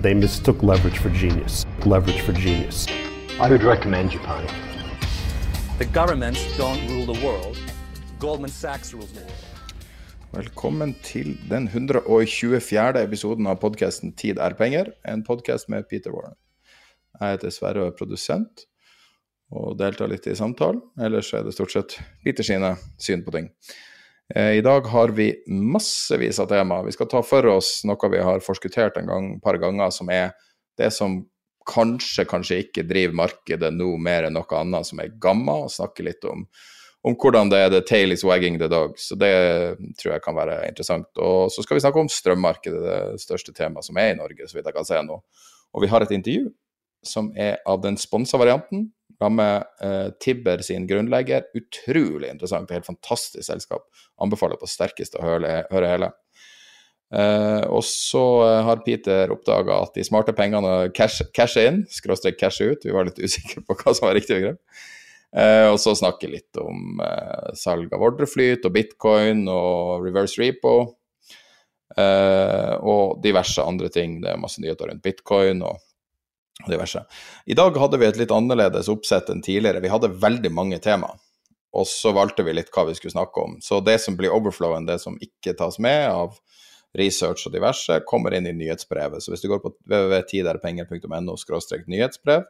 They mistook leverage for genius. Leverage for genius. I would recommend Japan. The governments don't rule the world. Goldman Sachs rules the world. Velkommen til den 124. episoden av podkasten 'Tid er penger', en podkast med Peter Warren. Jeg heter Sverre og er produsent, og deltar litt i samtalen. Ellers er det stort sett Peter sine syn på ting. Eh, I dag har vi massevis av tema. Vi skal ta for oss noe vi har forskuttert en gang, par ganger, som er det som kanskje, kanskje ikke driver markedet nå mer enn noe annet, som er gamma, og snakke litt om, om hvordan det er the tail is wagging the dog. Så det tror jeg kan være interessant. Og så skal vi snakke om strømmarkedet, det største temaet som er i Norge, så vidt jeg kan se nå. Og vi har et intervju som er av den sponsa varianten. Sammen med eh, Tibber sin grunnlegger. Utrolig interessant, helt fantastisk selskap. Anbefaler på sterkeste å høre, høre hele. Uh, og så eh, har Peter oppdaga at de smarte pengene cash, casher inn, skråstrek casher ut. Vi var litt usikre på hva som var riktig begrep. Uh, og så snakke litt om uh, salg av ordreflyt og bitcoin og reverse repo. Og diverse andre ting. Det er masse nyheter rundt bitcoin og diverse. I dag hadde vi et litt annerledes oppsett enn tidligere. Vi hadde veldig mange tema, og så valgte vi litt hva vi skulle snakke om. Så det som blir overflowen, det som ikke tas med av research og diverse, kommer inn i nyhetsbrevet. Så hvis du går på www.tiderpenger.no nyhetsbrev,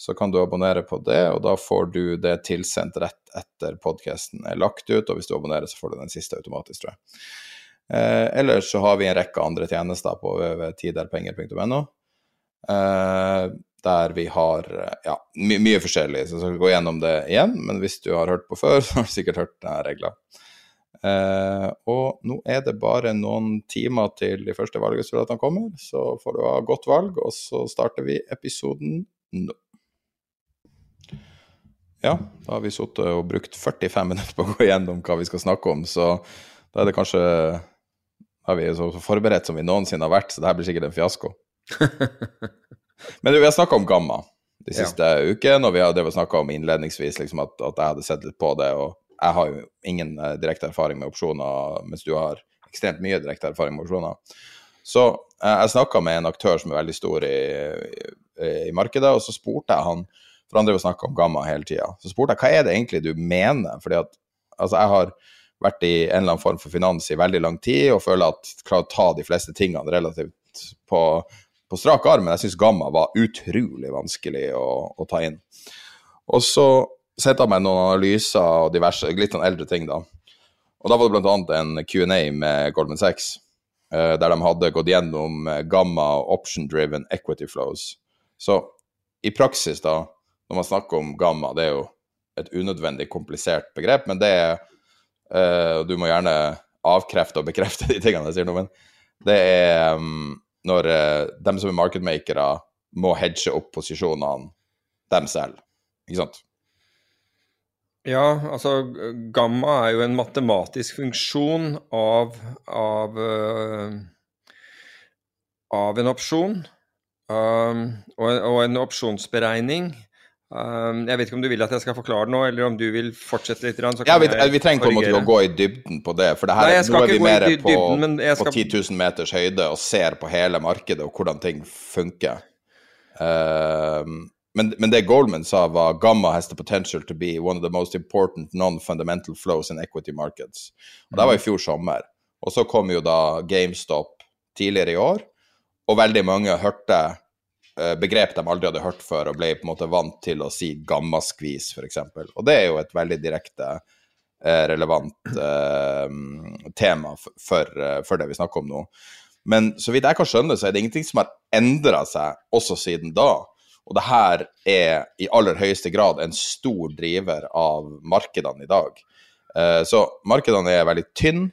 så kan du abonnere på det, og da får du det tilsendt rett etter podkasten er lagt ut. Og hvis du abonnerer, så får du den siste automatisk, tror jeg. Eh, ellers så har vi en rekke andre tjenester på www.tiderpenger.no. Uh, der vi har ja, my mye forskjellig, så jeg skal gå gjennom det igjen. Men hvis du har hørt på før, så har du sikkert hørt denne regla. Uh, og nå er det bare noen timer til de første valgresultatene kommer, så får du ha godt valg, og så starter vi episoden nå. Ja, da har vi sittet og brukt 45 minutter på å gå gjennom hva vi skal snakke om, så da er det kanskje Da er vi så forberedt som vi noensinne har vært, så det her blir sikkert en fiasko. Men vi har snakka om gamma de siste ja. ukene, og vi har snakka om innledningsvis liksom, at, at, jeg hadde sett litt på det. Og jeg har jo ingen uh, direkte erfaring med opsjoner, mens du har ekstremt mye direkte erfaring med opsjoner. Så uh, jeg snakka med en aktør som er veldig stor i, i, i markedet, og så spurte jeg han For han drev og snakka om gamma hele tida. Så spurte jeg hva er det egentlig du mener? Fordi at altså, jeg har vært i en eller annen form for finans i veldig lang tid og føler at jeg klarer å ta de fleste tingene relativt på på strak arm, men jeg syns gamma var utrolig vanskelig å, å ta inn. Og så sendte jeg meg noen analyser og diverse, litt sånn eldre ting, da. Og da var det bl.a. en Q&A med Goldman Sachs, uh, der de hadde gått gjennom gamma option driven equity flows. Så i praksis, da, når man snakker om gamma, det er jo et unødvendig komplisert begrep, men det er og Du må gjerne avkrefte og bekrefte de tingene jeg sier nå, men det er um, når de dem som er marketmakere, må hedge opp posisjonene dem selv. Ikke sant? Ja, altså gamma er jo en matematisk funksjon av, av, uh, av en opsjon. Um, og, og, en opsjonsberegning Um, jeg vet ikke om du vil at jeg skal forklare det nå, eller om du vil fortsette litt? ja, vi, vi, trenger på en måte å gå i dybden på det, for det her, Nei, nå er vi mer på, skal... på 10 000 meters høyde og ser på hele markedet og hvordan ting funker. Um, men, men, det Goldman sa, var Gamma has the potential to be one of the most important non-fundamental flows in equity markets. Og Det var i fjor sommer. Og så kom jo da GameStop tidligere i år, og veldig mange hørte begrep de aldri hadde hørt før, og ble på en måte vant til å si gammaskvis, f.eks. Og det er jo et veldig direkte uh, relevant uh, tema for, for, det vi snakker om nå. Men så vidt jeg kan skjønne, så er det ingenting som har endra seg også siden da. Og det her er i aller høyeste grad en stor driver av markedene i dag. Så markedene er veldig tynne,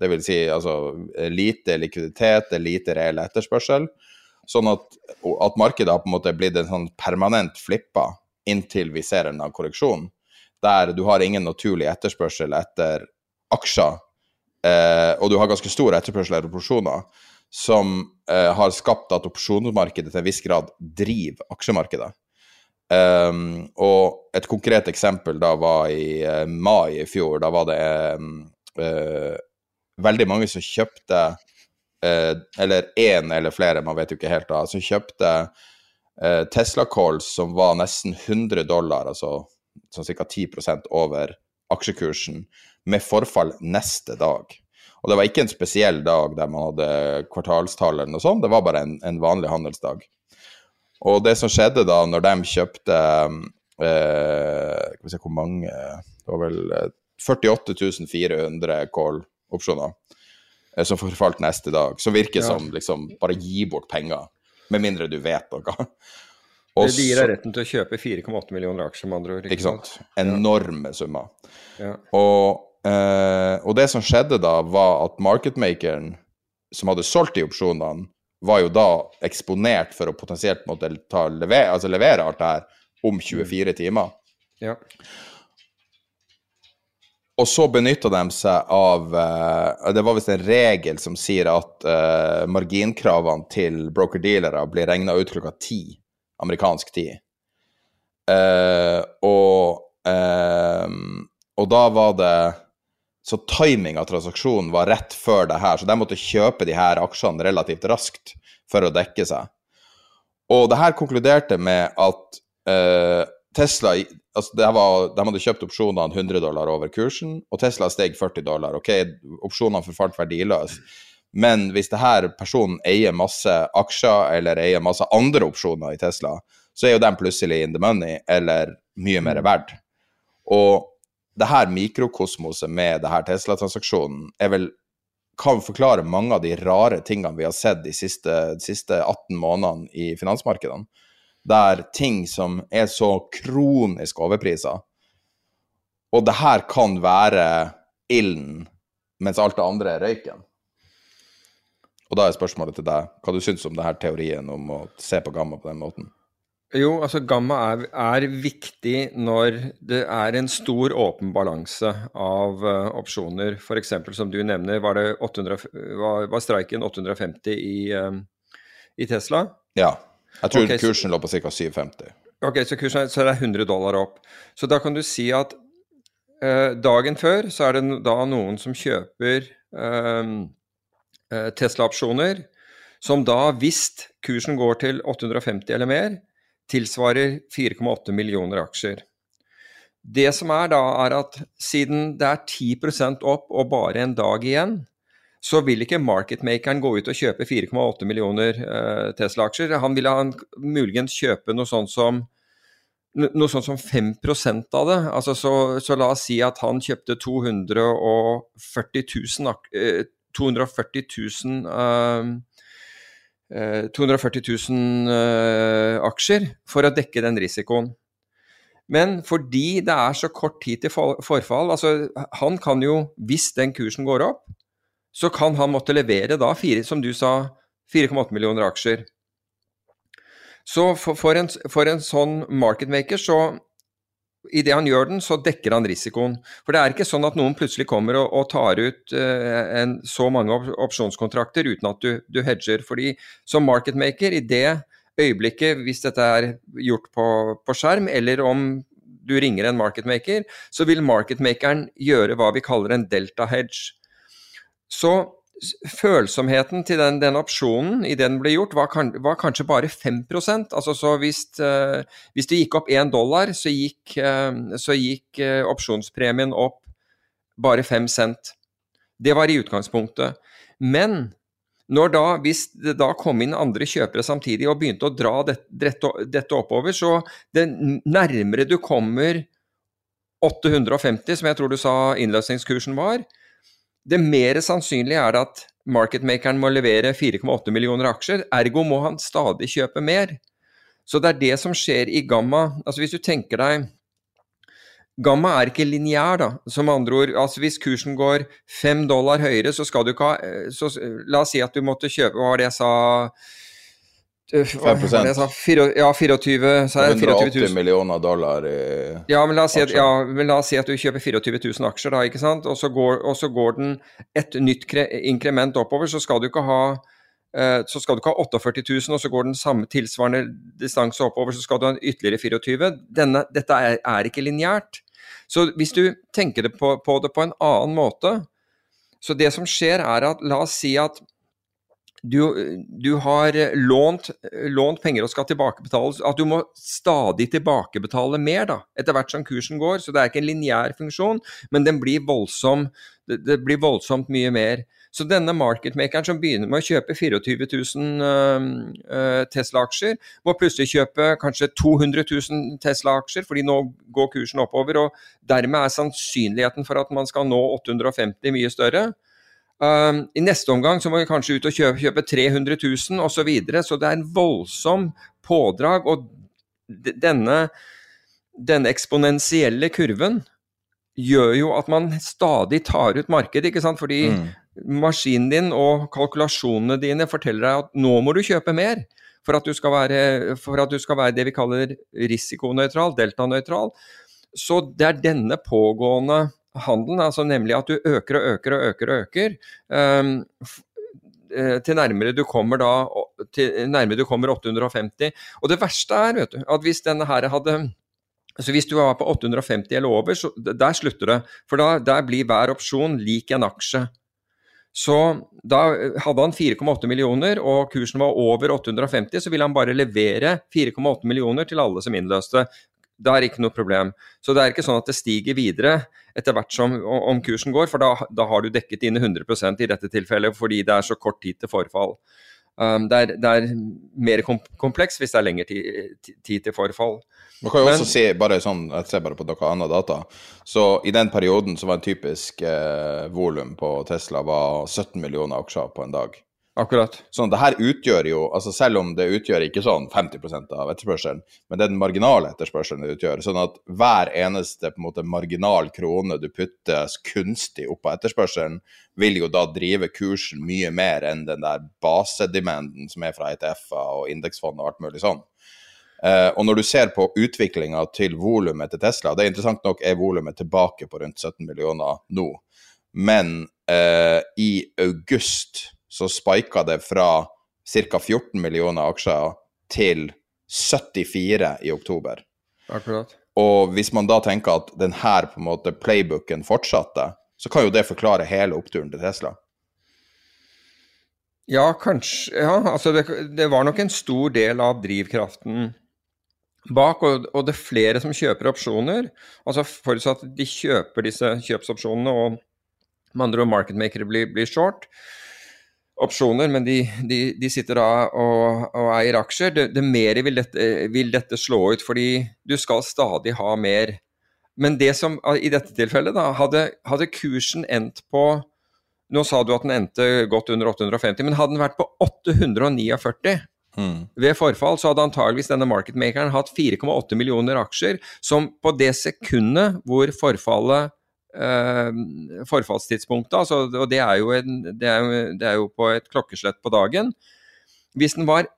dvs. Si, altså lite likviditet, lite reell etterspørsel. Sånn at, at, markedet har på en måte blitt en sånn permanent flippa inntil vi ser en korreksjon, der du har ingen naturlig etterspørsel etter aksjer, eh, og du har ganske stor etterspørsel etter opsjoner som eh, har skapt at opsjonsmarkedet til en viss grad driver aksjemarkedet. Um, og et konkret eksempel da var i uh, mai i fjor. Da var det um, uh, veldig mange som kjøpte Eller én eller flere, man vet jo ikke helt da, som kjøpte Tesla Calls som var nesten 100 dollar, altså sånn ca. 10% over aksjekursen, med forfall neste dag. Og det var ikke en spesiell dag der man hadde kvartalstall eller noe sånt, det var bare en, en vanlig handelsdag. Og det som skjedde da, når de kjøpte eh, vi se hvor mange Det var vel 48 eh, 400 call-opsjoner eh, som forfalt neste dag. Som virker ja. som liksom bare gi bort penger, med mindre du vet noe. Og det gir deg retten til å kjøpe 4,8 millioner aksjer, med andre ord. Ikke sant? Enorme summer. Ja. Og eh, og det som skjedde da, var at marketmakeren som hadde solgt de opsjonene, var jo da eksponert for å potensielt måtte ta, lever, altså levere alt det her om 24 mm. timer. Ja. Og så benytta de seg av uh, Det var visst en regel som sier at uh, marginkravene til broker-dealere blir regna ut klokka ti amerikansk tid. og, og da var det så timing av transaksjonen var rett før det her, så de måtte kjøpe de her aksjene relativt raskt for å dekke seg. Og det her konkluderte med at Tesla altså var, De hadde kjøpt opsjonene 100 dollar over kursen, og Tesla steg 40 dollar. Ok, opsjonene forfalt verdiløse. men hvis det her personen eier masse aksjer eller eier masse andre opsjoner i Tesla, så er jo den plutselig in the money, eller mye mer mm. verdt. Og det her mikrokosmoset med det her Tesla-transaksjonen er vel kan forklare mange av de rare tingene vi har sett de siste, de siste 18 månedene i finansmarkedene. Der ting som er så kronisk overprisa, og det her kan være ilden, mens alt det andre er røyken. Og da er spørsmålet til deg, hva du syns om denne teorien om å se på Gamma på den måten? Jo, altså gamma er, er, viktig når det er en stor åpen balanse av uh, opsjoner. F.eks. som du nevner, var, det 800, var, var streiken 850 i, uh, i, Tesla? Ja. Jeg tror okay, kursen lå på ca. 750. Ok, så kursen så er 100 dollar opp. Så da kan du si at eh, dagen før så er det da noen som kjøper um, uh, Tesla-opsjoner, som da, hvis kursen går til 850 eller mer, tilsvarer 4,8 millioner aksjer. Det som er da, er at siden det er 10% opp og bare en dag igjen, så vil ikke marketmakeren gå ut og kjøpe 4,8 millioner eh, Tesla-aksjer. Han vil muligens kjøpe noe sånt som noe sånt som 5% av det. Altså så, så, la oss si at han kjøpte 240 000, eh, 240 000 eh, 240 000 uh, aksjer for å dekke den risikoen. Men fordi det er så kort tid til forfall altså Han kan jo, hvis den kursen går opp, så kan han måtte levere da, fire, som du sa, 4,8 millioner aksjer. Så for, for, en, for en sånn marketmaker så idet han gjør den, så dekker han risikoen. For det er ikke sånn at noen plutselig kommer og, og tar ut uh, en, så mange op opsjonskontrakter uten at du, du hedger. Fordi som marketmaker, i det øyeblikket, hvis dette er gjort på, på skjerm, eller om du ringer en marketmaker, så vil marketmakeren gjøre hva vi kaller en delta hedge. Så følsomheten til den, den, opsjonen i det den ble gjort, var, kan, var kanskje bare 5 altså så hvis, uh, hvis, det gikk opp én dollar, så gikk, uh, så gikk uh, opsjonspremien opp bare 5 cent. Det var i utgangspunktet. Men da, hvis det da kom inn andre kjøpere samtidig og begynte å dra dette, dette, oppover, så det nærmere du kommer 850, som jeg tror du sa innløsningskursen var, det mer sannsynlige er at marketmakeren må levere 4,8 millioner aksjer, ergo må han stadig kjøpe mer. Så det er det som skjer i gamma. Altså Hvis du tenker deg Gamma er ikke lineær, da. Som andre ord, altså hvis kursen går fem dollar høyere, så skal du ikke ha La oss si at du måtte kjøpe Hva var det jeg sa 5 sa, fire, Ja, 24 så er 180 millioner dollar i ja men, si at, ja, men la oss si at du kjøper 24 000 aksjer, da, ikke sant. Og så går, og så går den et nytt inkrement oppover, så skal du ikke ha Eh, så skal du ikke ha 48 000, og så går den samme tilsvarende distanse oppover, så skal du ha ytterligere 24 Denne, Dette er, er ikke lineært. Så hvis du tenker det på, på, det på en annen måte Så det som skjer, er at la oss si at du, du har lånt, lånt, penger og skal tilbakebetales, at du må stadig tilbakebetale mer da, etter hvert som kursen går. Så det er ikke en lineær funksjon, men den blir voldsom, det, det blir voldsomt mye mer. Så denne marketmakeren som begynner med å kjøpe 24 000 uh, Tesla-aksjer, må plutselig kjøpe kanskje 200 000 Tesla-aksjer, fordi nå går kursen oppover. og Dermed er sannsynligheten for at man skal nå 850 mye større. Um, I neste omgang så må vi kanskje ut og kjøpe, kjøpe 300 000 osv. Så, videre. så det er en voldsom pådrag. Og denne, denne eksponentielle kurven gjør jo at man stadig tar ut markedet, ikke sant. Fordi mm maskinen din og kalkulasjonene dine forteller deg at nå må du kjøpe mer for at være, at du skal være det vi kaller risikonøytral, deltanøytral. Så det er denne pågående handelen, altså nemlig at du øker og øker og øker og øker, um, til nærmere du kommer da til nærmere du kommer 850. Og det verste er vet du, at hvis denne her hadde så Hvis du var på 850 eller over, så der slutter det. For da, der blir hver opsjon lik en aksje. Så da hadde han 4,8 millioner, og kursen var over 850, så ville han bare levere 4,8 millioner til alle som innløste. Det er ikke noe problem. Så det er ikke sånn at det stiger videre etter hvert som om kursen går, for da, da har du dekket dine 100 i dette tilfellet fordi det er så kort tid til forfall. Um, det, er, det, er, mer kompleks hvis det er lengre tid, tid til forfall. Man kan jo Men, også si, bare sånn, jeg ser bare på noe annet data, så i den perioden så var en typisk eh, volum på Tesla var 17 millioner aksjer på en dag. Akkurat. Sånn, det her utgjør jo, altså selv om det utgjør ikke sånn 50% av etterspørselen, men det er den marginale etterspørselen det utgjør. Sånn at hver eneste på en måte marginal krone du putter kunstig opp av etterspørselen, vil jo da drive kursen mye mer enn den der basedemanden som er fra ETF-er og indeksfond og alt mulig sånn. Uh, og når du ser på utviklinga til volumet til Tesla, det er interessant nok er volumet tilbake på rundt 17 millioner nå, men uh, i august så spika det fra ca. 14 millioner aksjer til 74 i oktober. Akkurat. Og hvis man da tenker at denne på en måte playbooken fortsatte, så kan jo det forklare hele oppturen til Tesla. Ja, kanskje Ja, altså det, det var nok en stor del av drivkraften bak, og, og, det er flere som kjøper opsjoner. Altså Forutsatt at de kjøper disse kjøpsopsjonene, og med andre ord marketmakere blir, blir short opsjoner, men de, de, de sitter da og, og, eier aksjer. Det, det mer vil dette, vil dette slå ut, fordi du skal stadig ha mer. Men det som i dette tilfellet, da, hadde, hadde kursen endt på Nå sa du at den endte godt under 850, men hadde den vært på 849 Mm. Ved forfall så hadde antageligvis denne marketmakeren hatt 4,8 millioner aksjer, som på det sekundet hvor forfallet forfallstidspunktet, altså, og det er, en, det, er jo, det er, jo, på et klokkeslett på dagen Hvis den var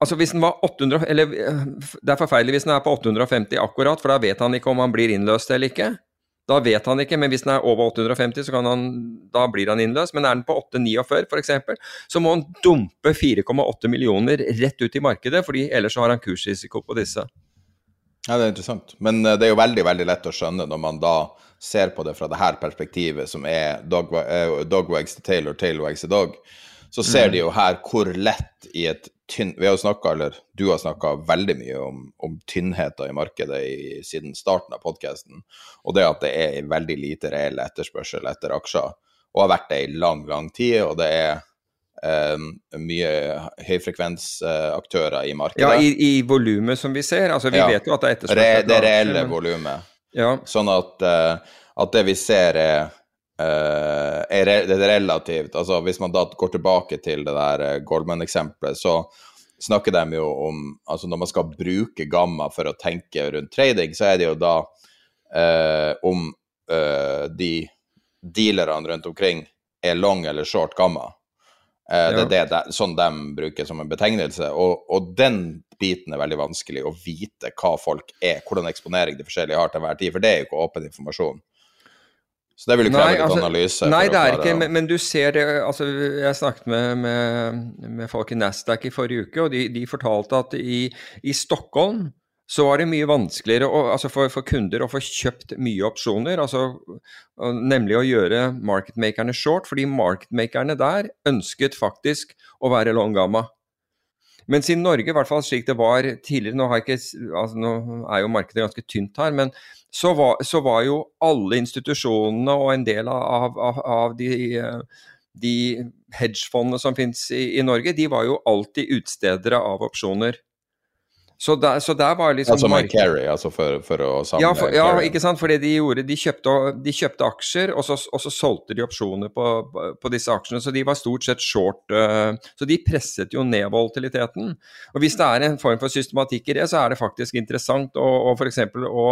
Altså hvis den var 800, eller Det er forferdelig hvis den er på 850 akkurat, for da vet han ikke om han blir innløst eller ikke. Da vet han ikke, men hvis den er over 850, så han, da blir han innløst. Men er den på 849 f.eks., så må han dumpe 4,8 millioner rett ut i markedet, fordi ellers har han kursrisiko på disse. Ja, det er interessant. Men uh, det er jo veldig, veldig lett å skjønne når man da ser på det fra det her perspektivet, som er dog, uh, dog wags to tail or tail wags to dog, så ser mm. de jo her hvor lett i et tynn Vi har jo snakka, eller du har snakka veldig mye om, om tynnheter i markedet i, siden starten av podkasten, og det at det er veldig lite reell etterspørsel etter aksjer, og har vært det i lang, lang tid, og det er mye høyfrekvensaktører i markedet. Ja, i, i volumet som vi ser. Altså, vi ja. vet jo at det er etterspørsel. Re, det reelle volumet. Ja. Sånn at, uh, at, det vi ser, er, uh, er, er relativt Altså hvis man da går tilbake til det der uh, Goldman-eksempelet, så snakker de jo om Altså når man skal bruke gamma for å tenke rundt trading, så er det jo da om de dealerne rundt omkring er long eller short gamma. Eh, det er det, sånn de bruker som en betegnelse. Og, og, den biten er veldig vanskelig å vite hva folk er, hvordan eksponering de forskjellige har til enhver tid, for det er jo ikke åpen informasjon. Så det vil kreve litt altså, analyse. Nei, det er ikke, men, men, du ser det altså, Jeg snakket med, med, med folk i Nasdaq i forrige uke, og de, de fortalte at i, i Stockholm så var det mye vanskeligere å, altså for, for, kunder å få kjøpt mye opsjoner, altså, nemlig å gjøre marketmakerne short, fordi marketmakerne der ønsket faktisk å være long gamma. Mens i Norge, i hvert fall slik det var tidligere, nå, ikke, altså, nå er jo markedet ganske tynt her, men så var, så var, jo alle institusjonene og en del av, av, av de, de hedgefondene som finnes i, i Norge, de var jo alltid utstedere av opsjoner. Så der, så der var liksom Altså med carry, altså for, for å samle ja, for, ja, ikke sant. For det de gjorde, de kjøpte, de kjøpte aksjer, og så, og så, solgte de opsjoner på, på, disse aksjene. Så de var stort sett short. Uh, så de presset jo ned volatiliteten. Og hvis det er en form for systematikk i det, så er det faktisk interessant å, å f.eks. Å,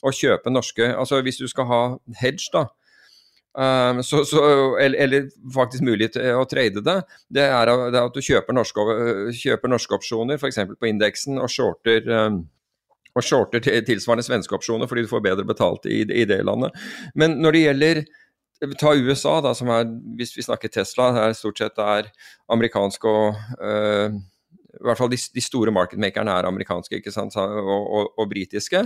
å kjøpe norske Altså hvis du skal ha hedge, da Um, så, så, eller, eller, faktisk mulig til å trade det, det er, det er at du kjøper norske, kjøper norske opsjoner, f.eks. på indeksen, og shorter, um, og shorter tilsvarende svenske opsjoner fordi du får bedre betalt i, i, det landet. Men når det gjelder Ta USA, da, som er, hvis vi snakker Tesla, er stort sett er amerikansk og uh, I hvert fall de, de store marketmakerne er amerikanske og, og, og britiske.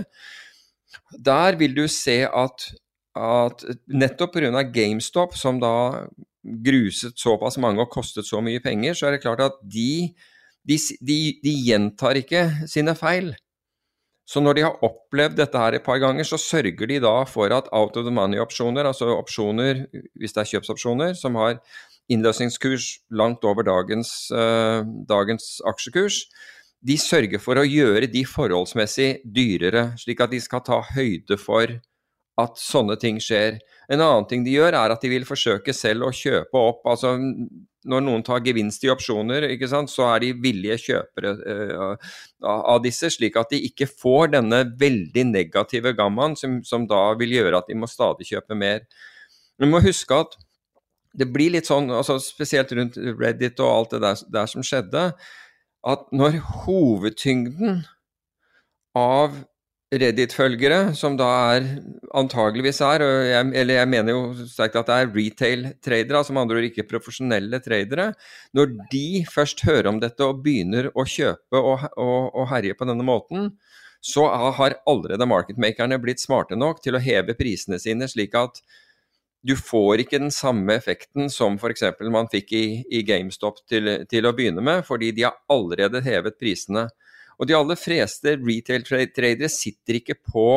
Der vil du se at at nettopp pga. GameStop, som da gruset såpass mange og kostet så mye penger, så er det klart at de, de, de, de gjentar ikke sine feil. Så når de har opplevd dette her et par ganger, så sørger de da for at out of the money-opsjoner, altså opsjoner, hvis det er kjøpsopsjoner, som har innløsningskurs langt over dagens, uh, dagens aksjekurs, de sørger for å gjøre de forholdsmessig dyrere, slik at de skal ta høyde for at sånne ting skjer. En annen ting de gjør, er at de vil forsøke selv å kjøpe opp. altså Når noen tar gevinst i opsjoner, sant, så er de villige kjøpere uh, av disse, slik at de ikke får denne veldig negative gammaen som, som, da vil gjøre at de må stadig kjøpe mer. Du må huske at det blir litt sånn, altså spesielt rundt Reddit og alt det der, der som skjedde, at når hovedtyngden av Reddit-følgere, som da er antageligvis er, jeg, eller jeg mener jo sterkt at det er retail-tradere, altså med andre ord ikke profesjonelle tradere, når de først hører om dette og begynner å kjøpe og, og, og herje på denne måten, så har allerede marketmakerne blitt smarte nok til å heve prisene sine, slik at du får ikke den samme effekten som f.eks. man fikk i, i GameStop til, til, å begynne med, fordi de har allerede hevet prisene. Og de aller fleste retail-tradere sitter ikke på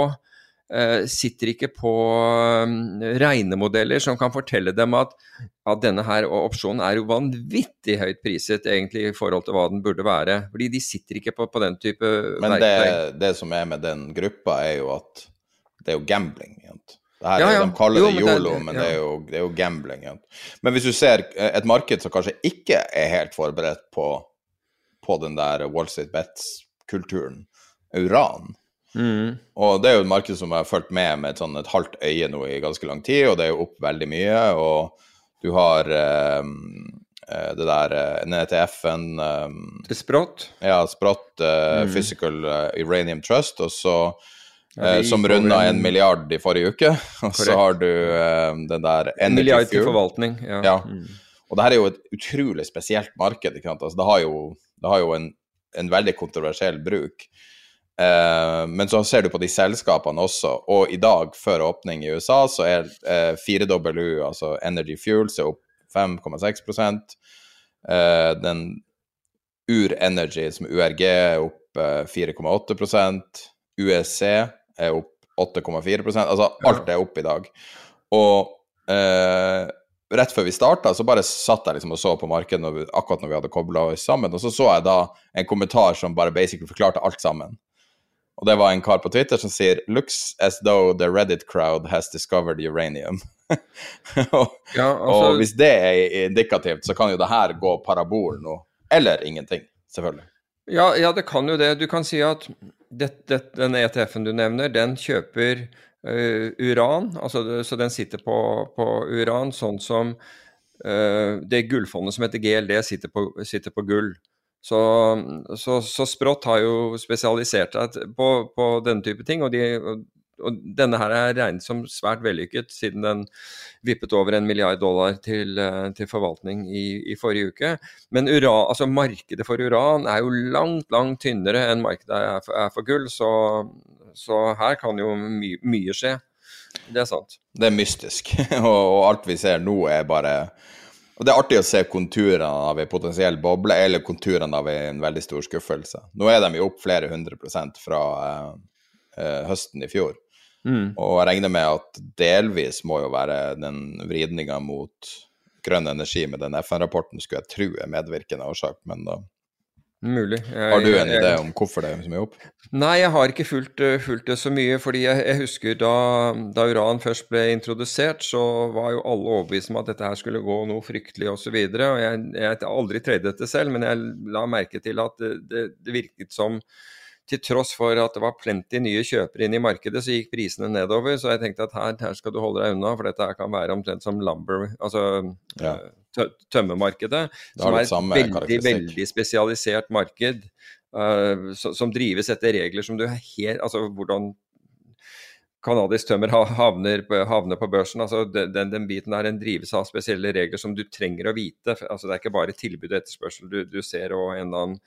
Uh, sitter ikke på um, regnemodeller som kan fortelle dem at, at denne her opsjonen er jo vanvittig høyt priset egentlig i forhold til hva den burde være. Fordi de sitter ikke på, på den type Men det, det, som er med den gruppa, er jo at det er jo gambling. Jent. Det her, ja, ja. De kaller det yolo, men, det, ja. men det, er jo, det, er jo, gambling. Jent. Men hvis du ser eh, et marked som kanskje ikke er helt forberedt på, på den der Wall Street Bets kulturen, uran. Mm. Og det er jo et marked som jeg har fulgt med med et, sånn, et halvt øye nå i ganske lang tid, og det er jo opp veldig mye. Og du har um, det der uh, NETF-en um, Sprott? Ja, Sprott uh, mm. Physical Uranium Trust, og så ja, som runda en milliard i forrige uke. Og så har du den der Energy Milliard til forvaltning, ja. ja. Mm. Og det her er jo et utrolig spesielt marked. ikke sant? Altså, det, har jo, det har jo en en veldig kontroversiell bruk. Eh, men så ser du på de selskapene også, og i dag, før åpning i USA, så er eh, 4W, altså Energy Fuels, er opp 5,6 eh, Den Ur Energy, som URG, er opp eh, 4,8% USC er opp 8,4 Altså alt er opp i dag. Og eh, rett før vi starta, så bare satt jeg liksom og så på markedet når vi, akkurat når vi hadde kobla oss sammen, og så så jeg da en kommentar som bare basically forklarte alt sammen. Og det var en kar på Twitter som sier 'Looks as though the Reddit crowd has discovered uranium'. og, Ja, altså- og hvis det er indikativt, så kan jo det her gå parabol nå. Eller ingenting, selvfølgelig. Ja, ja, det kan jo det. Du kan si at det, det, den ETF-en du nevner, den kjøper eh, uran. Altså, så den sitter på, på uran, sånn som uh, det gullfondet som heter GLD, sitter på, sitter på gull. Så, så, så Sprott har jo spesialisert seg på, på denne type ting. og de og, og denne her er regnet som svært vellykket, siden den vippet over en milliard dollar til, eh, til forvaltning i, i forrige uke. Men uran, altså markedet for uran er jo langt, langt tynnere enn markedet er for, er for gull, så, så her kan jo my, mye skje. Det er sant. Det er mystisk, og, alt vi ser nå er bare og Det er artig å se konturene av en potensiell boble, eller konturene av en veldig stor skuffelse. Nå er de jo opp flere hundre prosent fra eh, eh, høsten i fjor. Mm. Og jeg regner med at delvis må jo være den vridninga mot grønn energi med den FN-rapporten skulle jeg tro er medvirkende årsak, men da Mulig. Jeg- har du en idé om hvorfor det er så mye opp? Nei, jeg har ikke fulgt, eh, fulgt det så mye. fordi jeg, jeg husker da, da uran først ble introdusert, så var jo alle overbevist om at dette her skulle gå noe fryktelig osv. Jeg, jeg har aldri tredd dette selv, men jeg la merke til at det, det, det virket som til tross for at det var plenty nye kjøpere inn i markedet, så gikk prisene nedover. Så jeg tenkte at her, her skal du holde deg unna, for dette her kan være omtrent som lumber, altså Ja. tø tømmermarkedet. Som er et veldig, veldig spesialisert marked. Uh, som drives etter regler som du er helt Altså hvordan kanadisk tømmer havner, havner på børsen. altså den, den, den biten der, den drives av spesielle regler som du trenger å vite. altså Det er ikke bare tilbud og etterspørsel. Du, du ser og en eller annen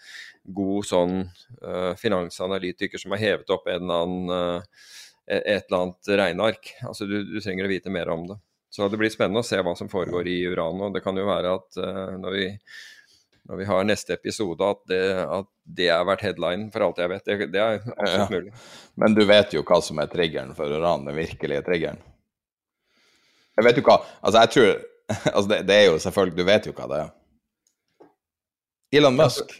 god sånn uh, finansanalytiker som har hevet opp en eller annen, uh, et eller annet regneark. altså du, du trenger å vite mer om det. Så det blir spennende å se hva som foregår i Uran. og Det kan jo være at uh, når, vi, når vi har neste episode, at det, at det har vært headline, for alt jeg vet. Det, det er absolutt Ja. mulig. Men du vet jo hva som er triggeren for uran, den virkelige triggeren. Jeg vet jo hva Altså, jeg tror Altså, det, det er jo selvfølgelig Du vet jo hva det er. Elon Musk.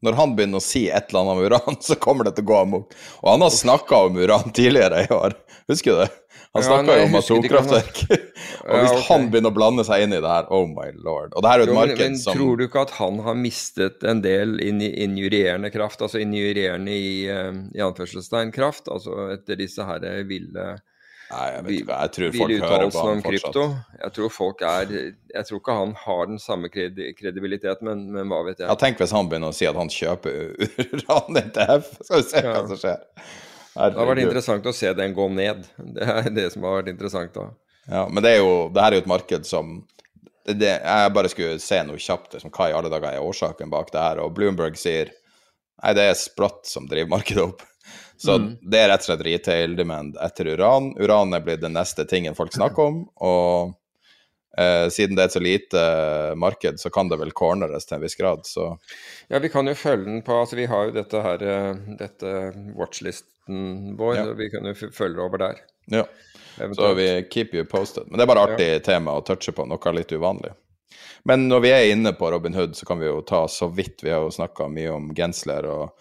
Når han begynner å si et eller annet om uran, så kommer det til å gå amok. Og han har snakka om uran tidligere i år. Husker du det? Han snakka ja, jo om atomkraftverk. og Ja, hvis han begynner å blande seg inn i det her, oh my lord. Og det her er jo et Jo, men, marked men som tror du ikke at han har mistet en del inj- injurierende kraft, altså injurierende i, eh, i anførselstegn kraft, altså etter disse her ville Nei, jeg vet ikke. Jeg tror folk hører på han fortsatt. krypto? Jeg tror folk er Jeg tror ikke han har den samme kredi kredibilitet, men, men hva vet jeg. Ja, tenk hvis han begynner å si at han kjøper uran NTF. Skal vi se hva som skjer. Det har vært interessant å se den gå ned. Det er det som har vært interessant da. Ja, men det er jo Det her er jo et marked som det, det, Jeg bare skulle se noe kjapt liksom, hva i alle dager er årsaken bak det her, og Bloomberg sier Nei, det er Sprott som driver markedet opp. Så det er rett og slett retail demand etter uran. Uran er blitt den neste tingen folk snakker om, og eh, siden det er et så lite marked, så kan det vel corneres til en viss grad, så Ja, vi kan jo følge den på altså Vi har jo dette her eh, Dette watchlisten vår, Ja. vi kan jo følge over der. ja. Så vi keep you posted. Men det er bare artig tema å touche på, noe litt uvanlig. Men når vi er inne på Robin Hood, så kan vi jo ta så vidt Vi har jo snakka mye om Gensler, og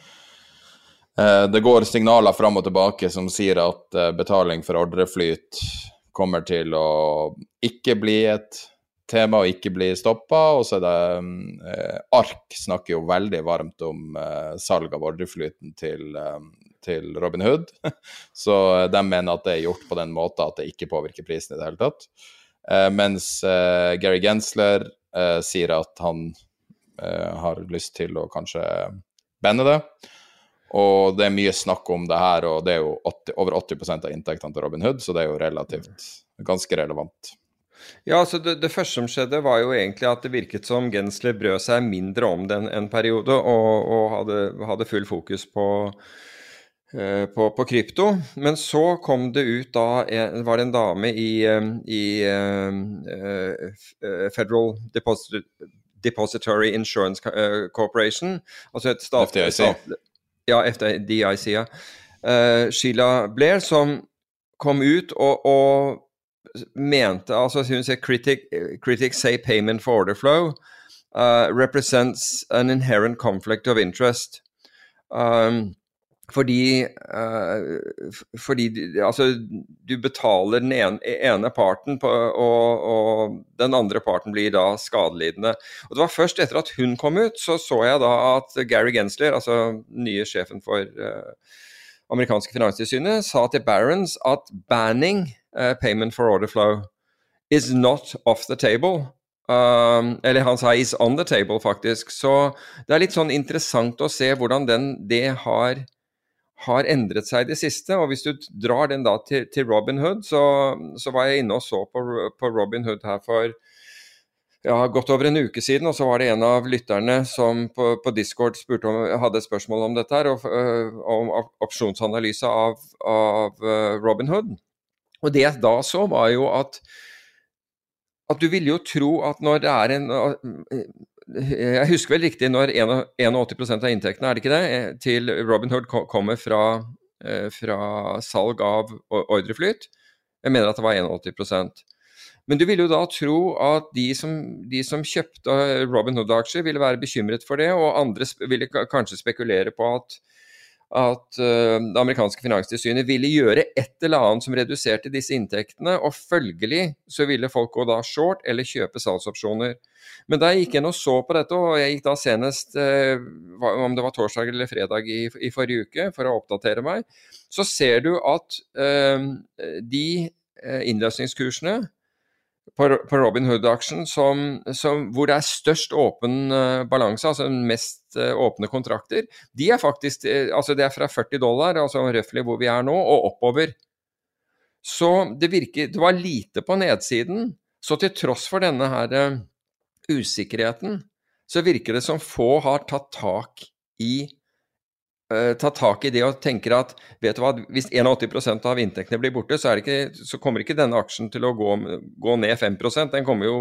eh, det går signaler fram og tilbake som sier at eh, betaling for ordreflyt kommer til å ikke bli et tema og ikke bli stoppa. Og så er det eh, Ark snakker jo veldig varmt om eh, salg av ordreflyten til, eh, til Robin Hood. Så de mener at det er gjort på den måten at det ikke påvirker prisen i det hele tatt. Eh, mens eh, Gary Gensler eh, sier at han eh, har lyst til å kanskje bende det. Og det er mye snakk om det her, og det er jo 80, over 80 av inntektene til Robin Hood, så det er jo relativt ganske relevant. Ja, altså det, det første som skjedde, var jo egentlig at det virket som Gensler brød seg mindre om det en, periode, og, og hadde, hadde full fokus på eh, på, på, krypto. Men så kom det ut da en, var det en dame i, eh, i uh, Federal Deposit Depository Insurance Corporation, altså et statlig. Ja, FDIC, ja. Uh, Sheila Blair, som kom ut og, og mente altså Hun sier critic, critics say payment for order flow uh, represents an inherent conflict of interest. Um, fordi, uh, fordi altså, du betaler den ene, ene parten, på, og, og, den andre parten blir da skadelidende. Og Det var først etter at hun kom ut, så så jeg da at Gary Gensler, altså nye sjefen for uh, amerikanske finanstilsynet, sa til Barons at banning uh, payment for order flow is not off the table. Um, eller han sa 'is on the table', faktisk. Så det er litt sånn interessant å se hvordan den, det har, har endret seg i det siste. Og hvis du drar den da til, til Robin Hood, så, så, var jeg inne og så på, på Robin Hood her for ja, godt over en uke siden, og så var det en av lytterne som på, på Discord spurte om, hadde et spørsmål om dette her, og, øh, om opsjonsanalyse av, av uh, Robin Hood. Og det jeg da så, var jo at at du ville jo tro at når det er en Jeg husker vel riktig når 81% av inntektene, er det ikke det, eh, til Robin Hood kommer fra, eh, fra salg av ordreflyt. Jeg mener at det var 81% Men du ville jo da tro at de som, de som kjøpte Robin Hood-aksjer, ville være bekymret for det, og andre ville kanskje spekulere på at at uh, det amerikanske finanstilsynet ville gjøre et eller annet som reduserte disse inntektene, og følgelig så ville folk gå da short eller kjøpe salgsopsjoner. Men da jeg gikk inn og så på dette, og jeg gikk da senest uh, om det var torsdag eller fredag i, i, forrige uke for å oppdatere meg, så ser du at uh, de innløsningskursene på, på Robin Hood-aksjen hvor det er størst åpen uh, balanse, altså mest uh, åpne kontrakter, de er faktisk uh, altså det er fra 40 dollar, altså røftlig hvor vi er nå, og oppover. Så det virker Det var lite på nedsiden. Så til tross for denne her usikkerheten, så virker det som få har tatt tak i ta tak i det og tenker at vet du hva, hvis 81% av inntektene blir borte, så, ikke, så, kommer ikke denne aksjen til å gå, gå ned 5% Den kommer jo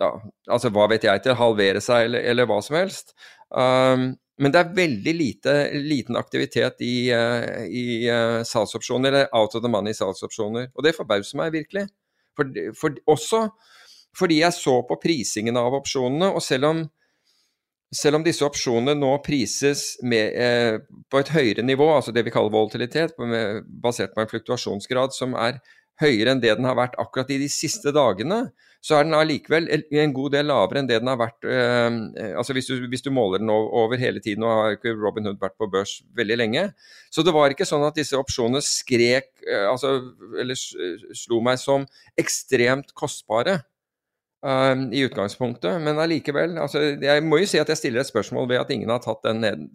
ja, altså hva vet jeg til, halvere seg eller, eller hva som helst. Um, men det er veldig lite, liten aktivitet i, uh, i uh, salgsopsjoner, eller out of the money salgsopsjoner. Og det forbauser meg virkelig. For, for, også fordi jeg så på prisingen av opsjonene, og selv om selv om disse opsjonene nå prises med, eh, på et høyere nivå, altså det vi kaller volatilitet, basert på en fluktuasjonsgrad som er høyere enn det den har vært akkurat i de siste dagene, så er den allikevel en god del lavere enn det den har vært eh altså hvis du, hvis du, måler den over hele tiden. og har ikke Robin Hood vært på børs veldig lenge. Så det var ikke sånn at disse opsjonene skrek eh, altså, eller slo meg som ekstremt kostbare. Um, i utgangspunktet, men allikevel altså, Jeg må jo si at jeg stiller et spørsmål ved at ingen har tatt den ned,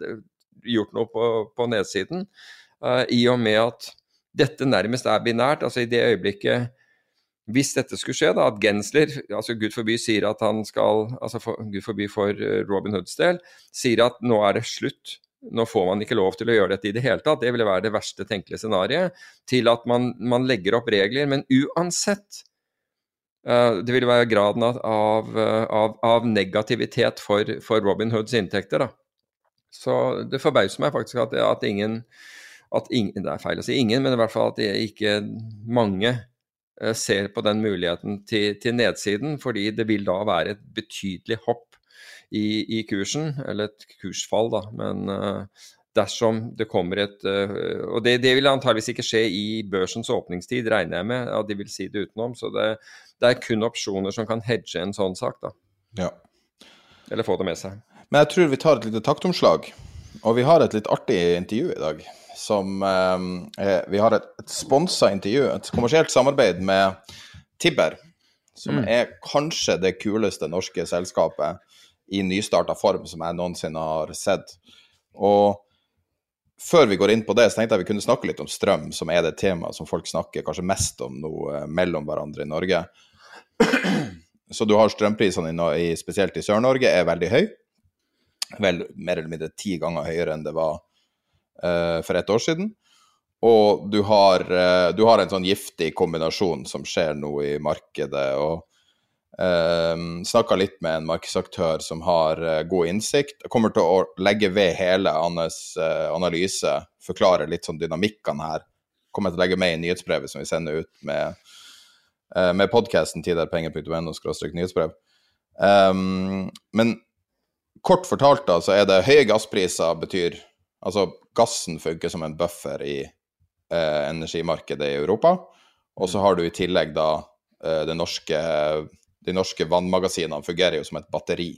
gjort noe på, på nedsiden, uh, i og med at dette nærmest er binært. altså I det øyeblikket hvis dette skulle skje, da, at Gensler, altså Gud forby sier at han skal altså for, Gud forby for uh, Robin Hoods del, sier at nå er det slutt. Nå får man ikke lov til å gjøre dette i det hele tatt. Det ville være det verste tenkelige scenarioet. Til at man, man legger opp regler. Men uansett Eh, det vil være graden av, av, av negativitet for, for, Robin Hoods inntekter. Da. Så det forbauser meg faktisk at, at, ingen, at, ingen, Det er feil å si ingen, men i hvert fall at ikke mange uh, ser på den muligheten til, til, nedsiden, fordi det vil da være et betydelig hopp i, i kursen, eller et kursfall, da. Men dersom det kommer et uh, Og det, det, vil antageligvis ikke skje i børsens åpningstid, regner jeg med at de vil si det utenom. Så det, det er kun opsjoner som kan hedge en sånn sak, da. Ja. Eller få det med seg. Men jeg tror vi tar et lite taktomslag. Og vi har et litt artig intervju i dag. Som eh, Vi har et, et sponsa intervju, et kommersielt samarbeid med Tibber. Som mm. er kanskje det kuleste norske selskapet i nystarta form som jeg noensinne har sett. Og før vi går inn på det, så tenkte jeg vi kunne snakke litt om strøm, som er det temaet som folk snakker kanskje mest om nå eh, mellom hverandre i Norge. Så du har strømprisene i, spesielt i Sør-Norge er veldig høy. Vel mer eller mindre ti ganger høyere enn det var uh, for et år siden. Og du har, uh, du har, en sånn giftig kombinasjon som skjer nå i markedet. og uh, Snakka litt med en markedsaktør som har god innsikt. Kommer til å legge ved hele hans analyse, forklare litt sånn dynamikkene her. Kommer til å legge med i nyhetsbrevet som vi sender ut med, med podkasten tiderpenger.no nyhetsbrev. Um, men kort fortalt da, så er det høye gasspriser betyr Altså gassen funker som en buffer i eh, energimarkedet i Europa. Og så har du i tillegg da eh, norske, De norske vannmagasinene fungerer jo som et batteri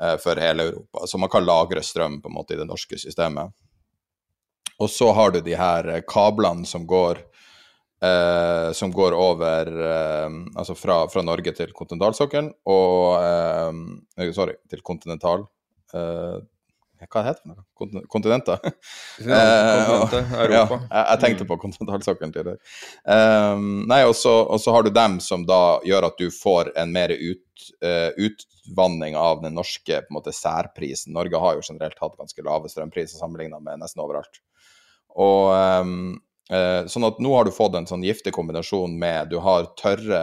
eh, for hele Europa. Så man kan lagre strøm på en måte i det norske systemet. Og så har du de her kablene som går eh, som går over eh, Altså fra, fra, Norge til kontinentalsokkelen og eh, Sorry, til kontinental eh, hva heter det? Kontin kontinenter? Kontinentet, Europa. Ja, jeg, tenkte på kontinentalsokkelen tidligere. Um, nei, og så har du dem som da gjør at du får en mer ut, uh, utvanning av den norske på en måte, særprisen. Norge har jo generelt hatt ganske lave strømpriser sammenlignet med nesten overalt. Og um, Eh, sånn at nå har du fått en sånn giftig kombinasjon med du har tørre,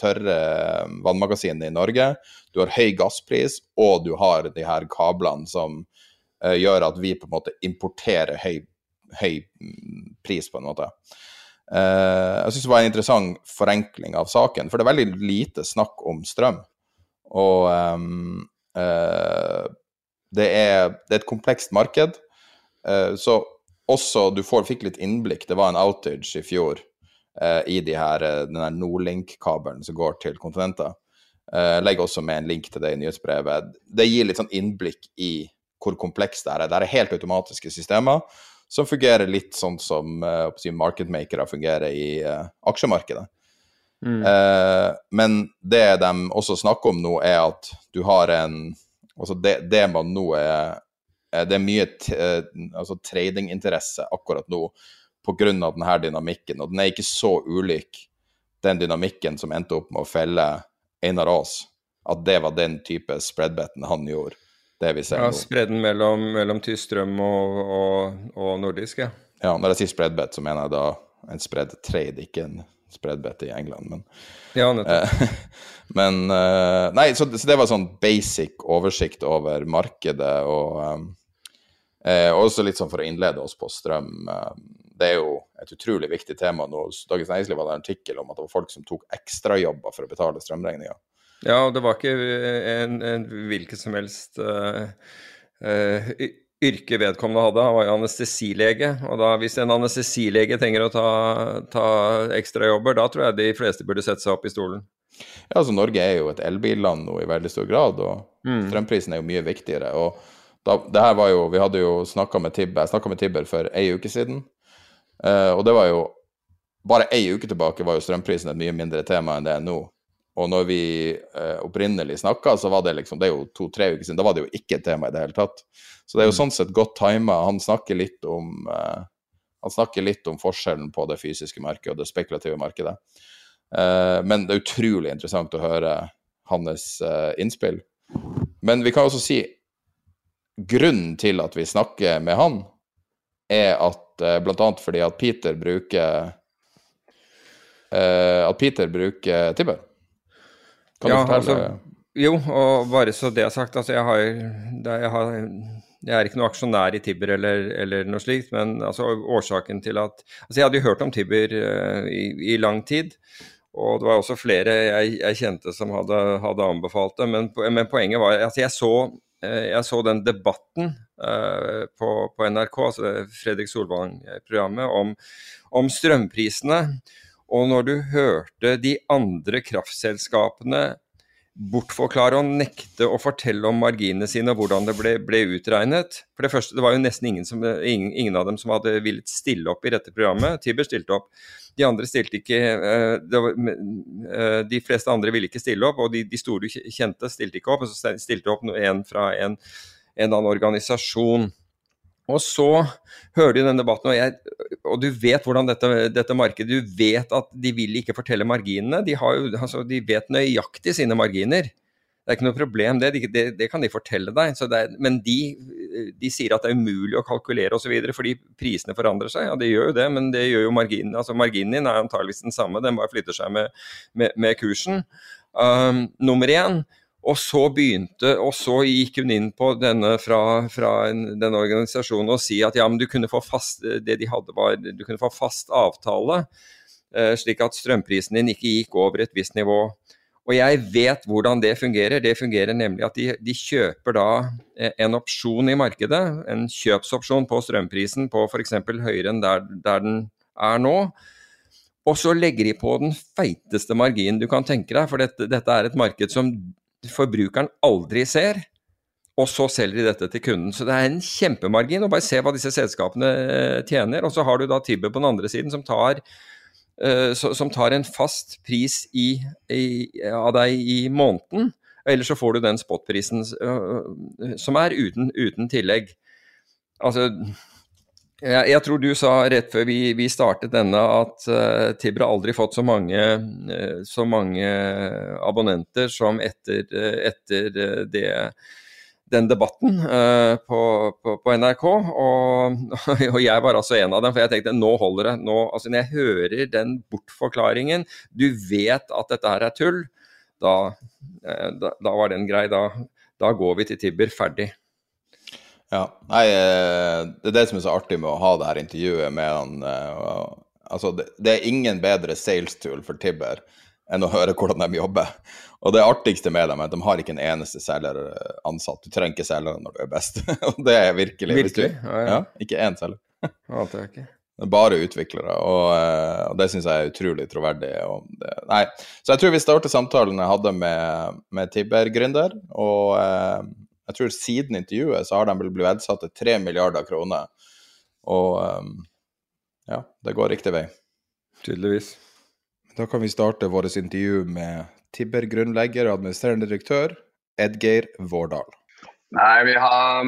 tørre vannmagasiner i Norge, du har høy gasspris, og du har de her kablene som eh, gjør at vi på en måte importerer høy, høy pris, på en måte. Eh, jeg syns det var en interessant forenkling av saken, for det er veldig lite snakk om strøm. Og um, det, er, det, er, et komplekst marked. så også du får, fikk litt innblikk. Det var en outage i fjor eh, i de her, eh, den her Nordlink-kabelen som går til kontinenter. Eh, legger også med en link til det i nyhetsbrevet. Det gir litt sånn innblikk i hvor komplekst det er. Det er helt automatiske systemer som fungerer litt sånn som uh, marketmakere fungerer i uh, aksjemarkedet. Mm. Uh, men det de også snakker om nå, er at du har en Altså det, det man nå er det er mye eh, altså tradinginteresse akkurat nå pga. denne dynamikken, og den er ikke så ulik den dynamikken som endte opp med å felle Einar Aas. At det var den type spreadbetten han gjorde. Det vi ser ja, nå. Spredden mellom, mellom tysk strøm og, og, og, nordisk, ja. Ja, når jeg sier spreadbet, så mener jeg da en spread trade, ikke en spreadbet i England. Men, ja, nettopp. Eh, men Nei, så, så, det var sånn basic oversikt over markedet og um, Eh, også litt sånn for å innlede oss på strøm. Eh, det er jo et utrolig viktig tema nå. Dagens Næringsliv hadde en artikkel om at det var folk som tok ekstrajobber for å betale strømregninga. Ja, og det var ikke en, en hvilket som helst uh, uh, yrke vedkommende hadde. Han var jo anestesilege. Og da, hvis en anestesilege trenger å ta, ta ekstrajobber, da tror jeg de fleste burde sette seg opp i stolen. Ja, altså Norge er jo et elbilland nå i veldig stor grad, og mm. strømprisen er jo mye viktigere. og da, det her var jo, Vi hadde jo snakka med Tibber, jeg snakka med Tibber for ei uke siden. Uh, og det var jo Bare ei uke tilbake var jo strømprisen et mye mindre tema enn det er nå. Og når vi uh, opprinnelig snakka, så var det liksom Det er jo to-tre uker siden. Da var det jo ikke et tema i det hele tatt. Så det er jo mm. sånn sett godt tima. Han snakker litt om uh, han snakker litt om forskjellen på det fysiske markedet og det spekulative markedet. men det er utrolig interessant å høre hans innspill. Men vi kan også si grunnen til at vi snakker med han, er at uh, blant annet fordi at Peter bruker uh, At Peter bruker Tibber. Kan ja, du fortelle? Altså, jo, og bare så det er sagt, altså jeg har, jeg har jeg er ikke noe aksjonær i Tibber eller, eller, noe slikt, men altså, årsaken til at Altså, jeg hadde jo hørt om Tibber uh, i, i, lang tid, og det var også flere jeg, jeg kjente som hadde, hadde anbefalt det, men, men, poenget var Altså, jeg så Eh, jeg så den debatten uh, på, NRK, altså Fredrik Solvang-programmet, om, strømprisene. Og når du hørte de andre kraftselskapene bortforklare og nekte å fortelle om marginene sine og hvordan det ble, ble utregnet For det første, det var jo nesten ingen, som, ingen, ingen, av dem som hadde villet stille opp i dette programmet. Tiber stilte opp. De andre stilte ikke var, uh, De fleste andre ville ikke stille opp, og de, de store kjente stilte ikke opp. Og så stilte opp en fra en, en annen organisasjon. Og så hører du den debatten, og, jeg, og du vet hvordan dette, dette, markedet Du vet at de vil ikke fortelle marginene. De, jo, altså, de vet nøyaktig sine marginer. Det er ikke noe problem, det, det, det kan de fortelle deg. Er, men de, de, sier at det er umulig å kalkulere osv. fordi prisene forandrer seg. Ja, det gjør jo det, men det gjør jo marginen. Altså Marginen din er antageligvis den samme, den bare flytter seg med, med, med kursen. Um, nummer én. Og så begynte, og så gikk hun inn på denne fra, fra en, denne organisasjonen og si at ja, men du kunne få fast det de hadde var, du kunne få fast avtale, uh, slik at strømprisen din ikke gikk over et visst nivå. Og jeg vet hvordan det fungerer. Det fungerer nemlig at de, de, kjøper da eh, en opsjon i markedet, en kjøpsopsjon på strømprisen på f.eks. høyere enn der, der, den er nå. Og så legger de på den feiteste marginen du kan tenke deg, for dette, dette er et marked som forbrukeren aldri ser. Og så selger de dette til kunden. Så det er en kjempemargin. og Bare se hva disse selskapene eh, tjener. Og så har du da Tibber på den andre siden, som tar som tar en fast pris i, i, av deg i måneden. Eller så får du den spotprisen uh, som er uten, uten tillegg. Altså jeg, jeg, tror du sa rett før vi, vi startet denne at uh, Tibber har aldri fått så mange, uh, så mange abonnenter som etter, etter det den debatten uh, på, på, på, NRK. Og, og, jeg var altså en av dem, for jeg tenkte nå holder det. Nå, altså Når jeg hører den bortforklaringen, du vet at dette her er tull, da, uh, da, da var den grei. Da, da, går vi til Tibber ferdig. Ja, nei, eh, Det er det som er så artig med å ha det her intervjuet med han. Altså, det, det, er ingen bedre sales tool for Tibber enn å høre hvordan de jobber. Og det artigste med dem er at de har ikke en eneste selger eh, ansatt. Du trenger ikke selgere når du er best. og det er virkelig. Virkelig? Du, ja, ja. Ikke én selger. det er ikke. Bare utviklere, og, eh, og det syns jeg er utrolig troverdig. Det, nei, så jeg tror vi starter samtalen jeg hadde med, med Tibber-gründer. Og eh, jeg tror siden intervjuet så har de blitt verdsatt til 3 milliarder kroner. Og eh, ja, det går riktig vei. Tydeligvis. Da kan vi starte vårt intervju med Tibber-grunnlegger og administrerende direktør Edgeir Vårdal. Nei, vi har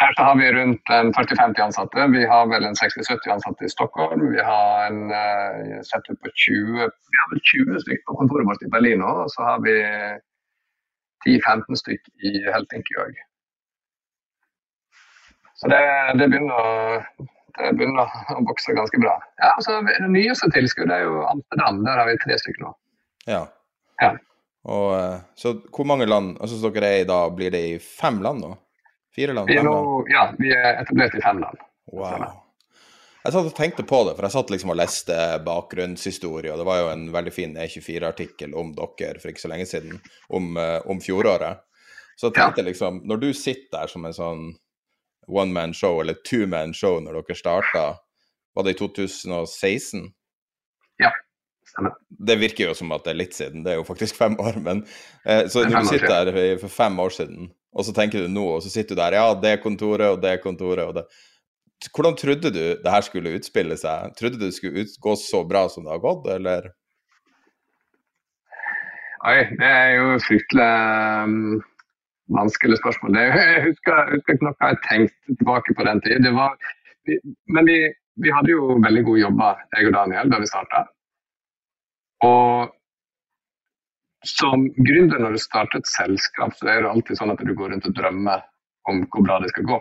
her så har vi rundt 40-50 ansatte. Vi har vel en 60-70 ansatte i Stockholm. Vi har en uh, sett ut på 20 Vi har vel 20 stykker på kontoret vårt i Berlin nå. Og så har vi 10-15 stykker i Helsinki òg. Så det, det, begynner, det, begynner, å vokse ganske bra. Ja, altså, Det nyeste tilskuddet er jo Amsterdam. Der har vi tre stykker nå. Ja. Ja. Og, eh, så hvor mange land altså så dere er i da, Blir det i fem land nå? Fire land? Vi nå, ja, vi er etablert i fem land. Wow. Jeg satt og tenkte på det, for jeg satt liksom og leste bakgrunnshistorie, og det var jo en veldig fin E24-artikkel om dere for ikke så lenge siden, om, uh, om fjoråret. Så jeg tenkte ja. liksom, når du sitter der som en sånn one man show, eller two man show, når dere starta, var det i 2016? Ja. Det virker jo som at det er litt siden, det er jo faktisk fem år. Men eh, så når du sitter der for fem år siden, og så tenker du nå, og så sitter du der, ja, det kontoret og det kontoret og det Hvordan trodde du det her skulle utspille seg? Trodde du det skulle gå så bra som det har gått, eller? Oi, det er jo fryktelig um, vanskelig spørsmål. Det, jeg husker, husker ikke noe jeg tenkte tilbake på den tid. men vi, vi, hadde jo veldig gode jobber, jeg og Daniel, da vi starta. Og som gründer når du starter et selskap, så er det alltid sånn at du går rundt og drømmer om hvor bra det skal gå.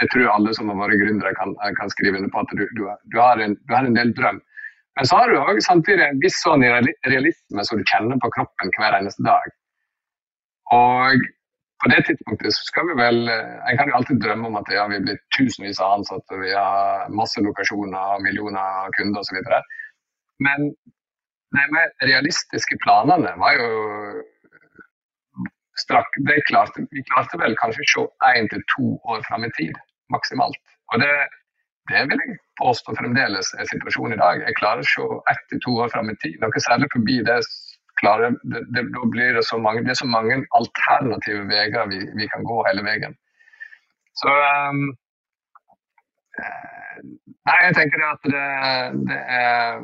Jeg tror alle som har vært gründere kan, kan skrive under på at du, du, du, har en, du, har en, del drøm. Men så har du òg samtidig en viss sånn realisme som du kjenner på kroppen hver eneste dag. Og på det tidspunktet så skal vi vel En kan jo alltid drømme om at ja, vi blir tusenvis av ansatte, vi har masse lokasjoner, millioner av kunder osv. Men de mer realistiske planene var jo strakk. Klarte, vi klarte vel kanskje å se én til to år fram i tid, maksimalt. Og det, det vil jeg påstå fremdeles er situasjonen i dag. Jeg klarer å se ett til to år fram i tid. Noe særlig forbi det klarer det, det, Da blir det så mange, det er så mange alternative veier vi, vi, kan gå hele veien. Så um, Nei, jeg tenker at det, det er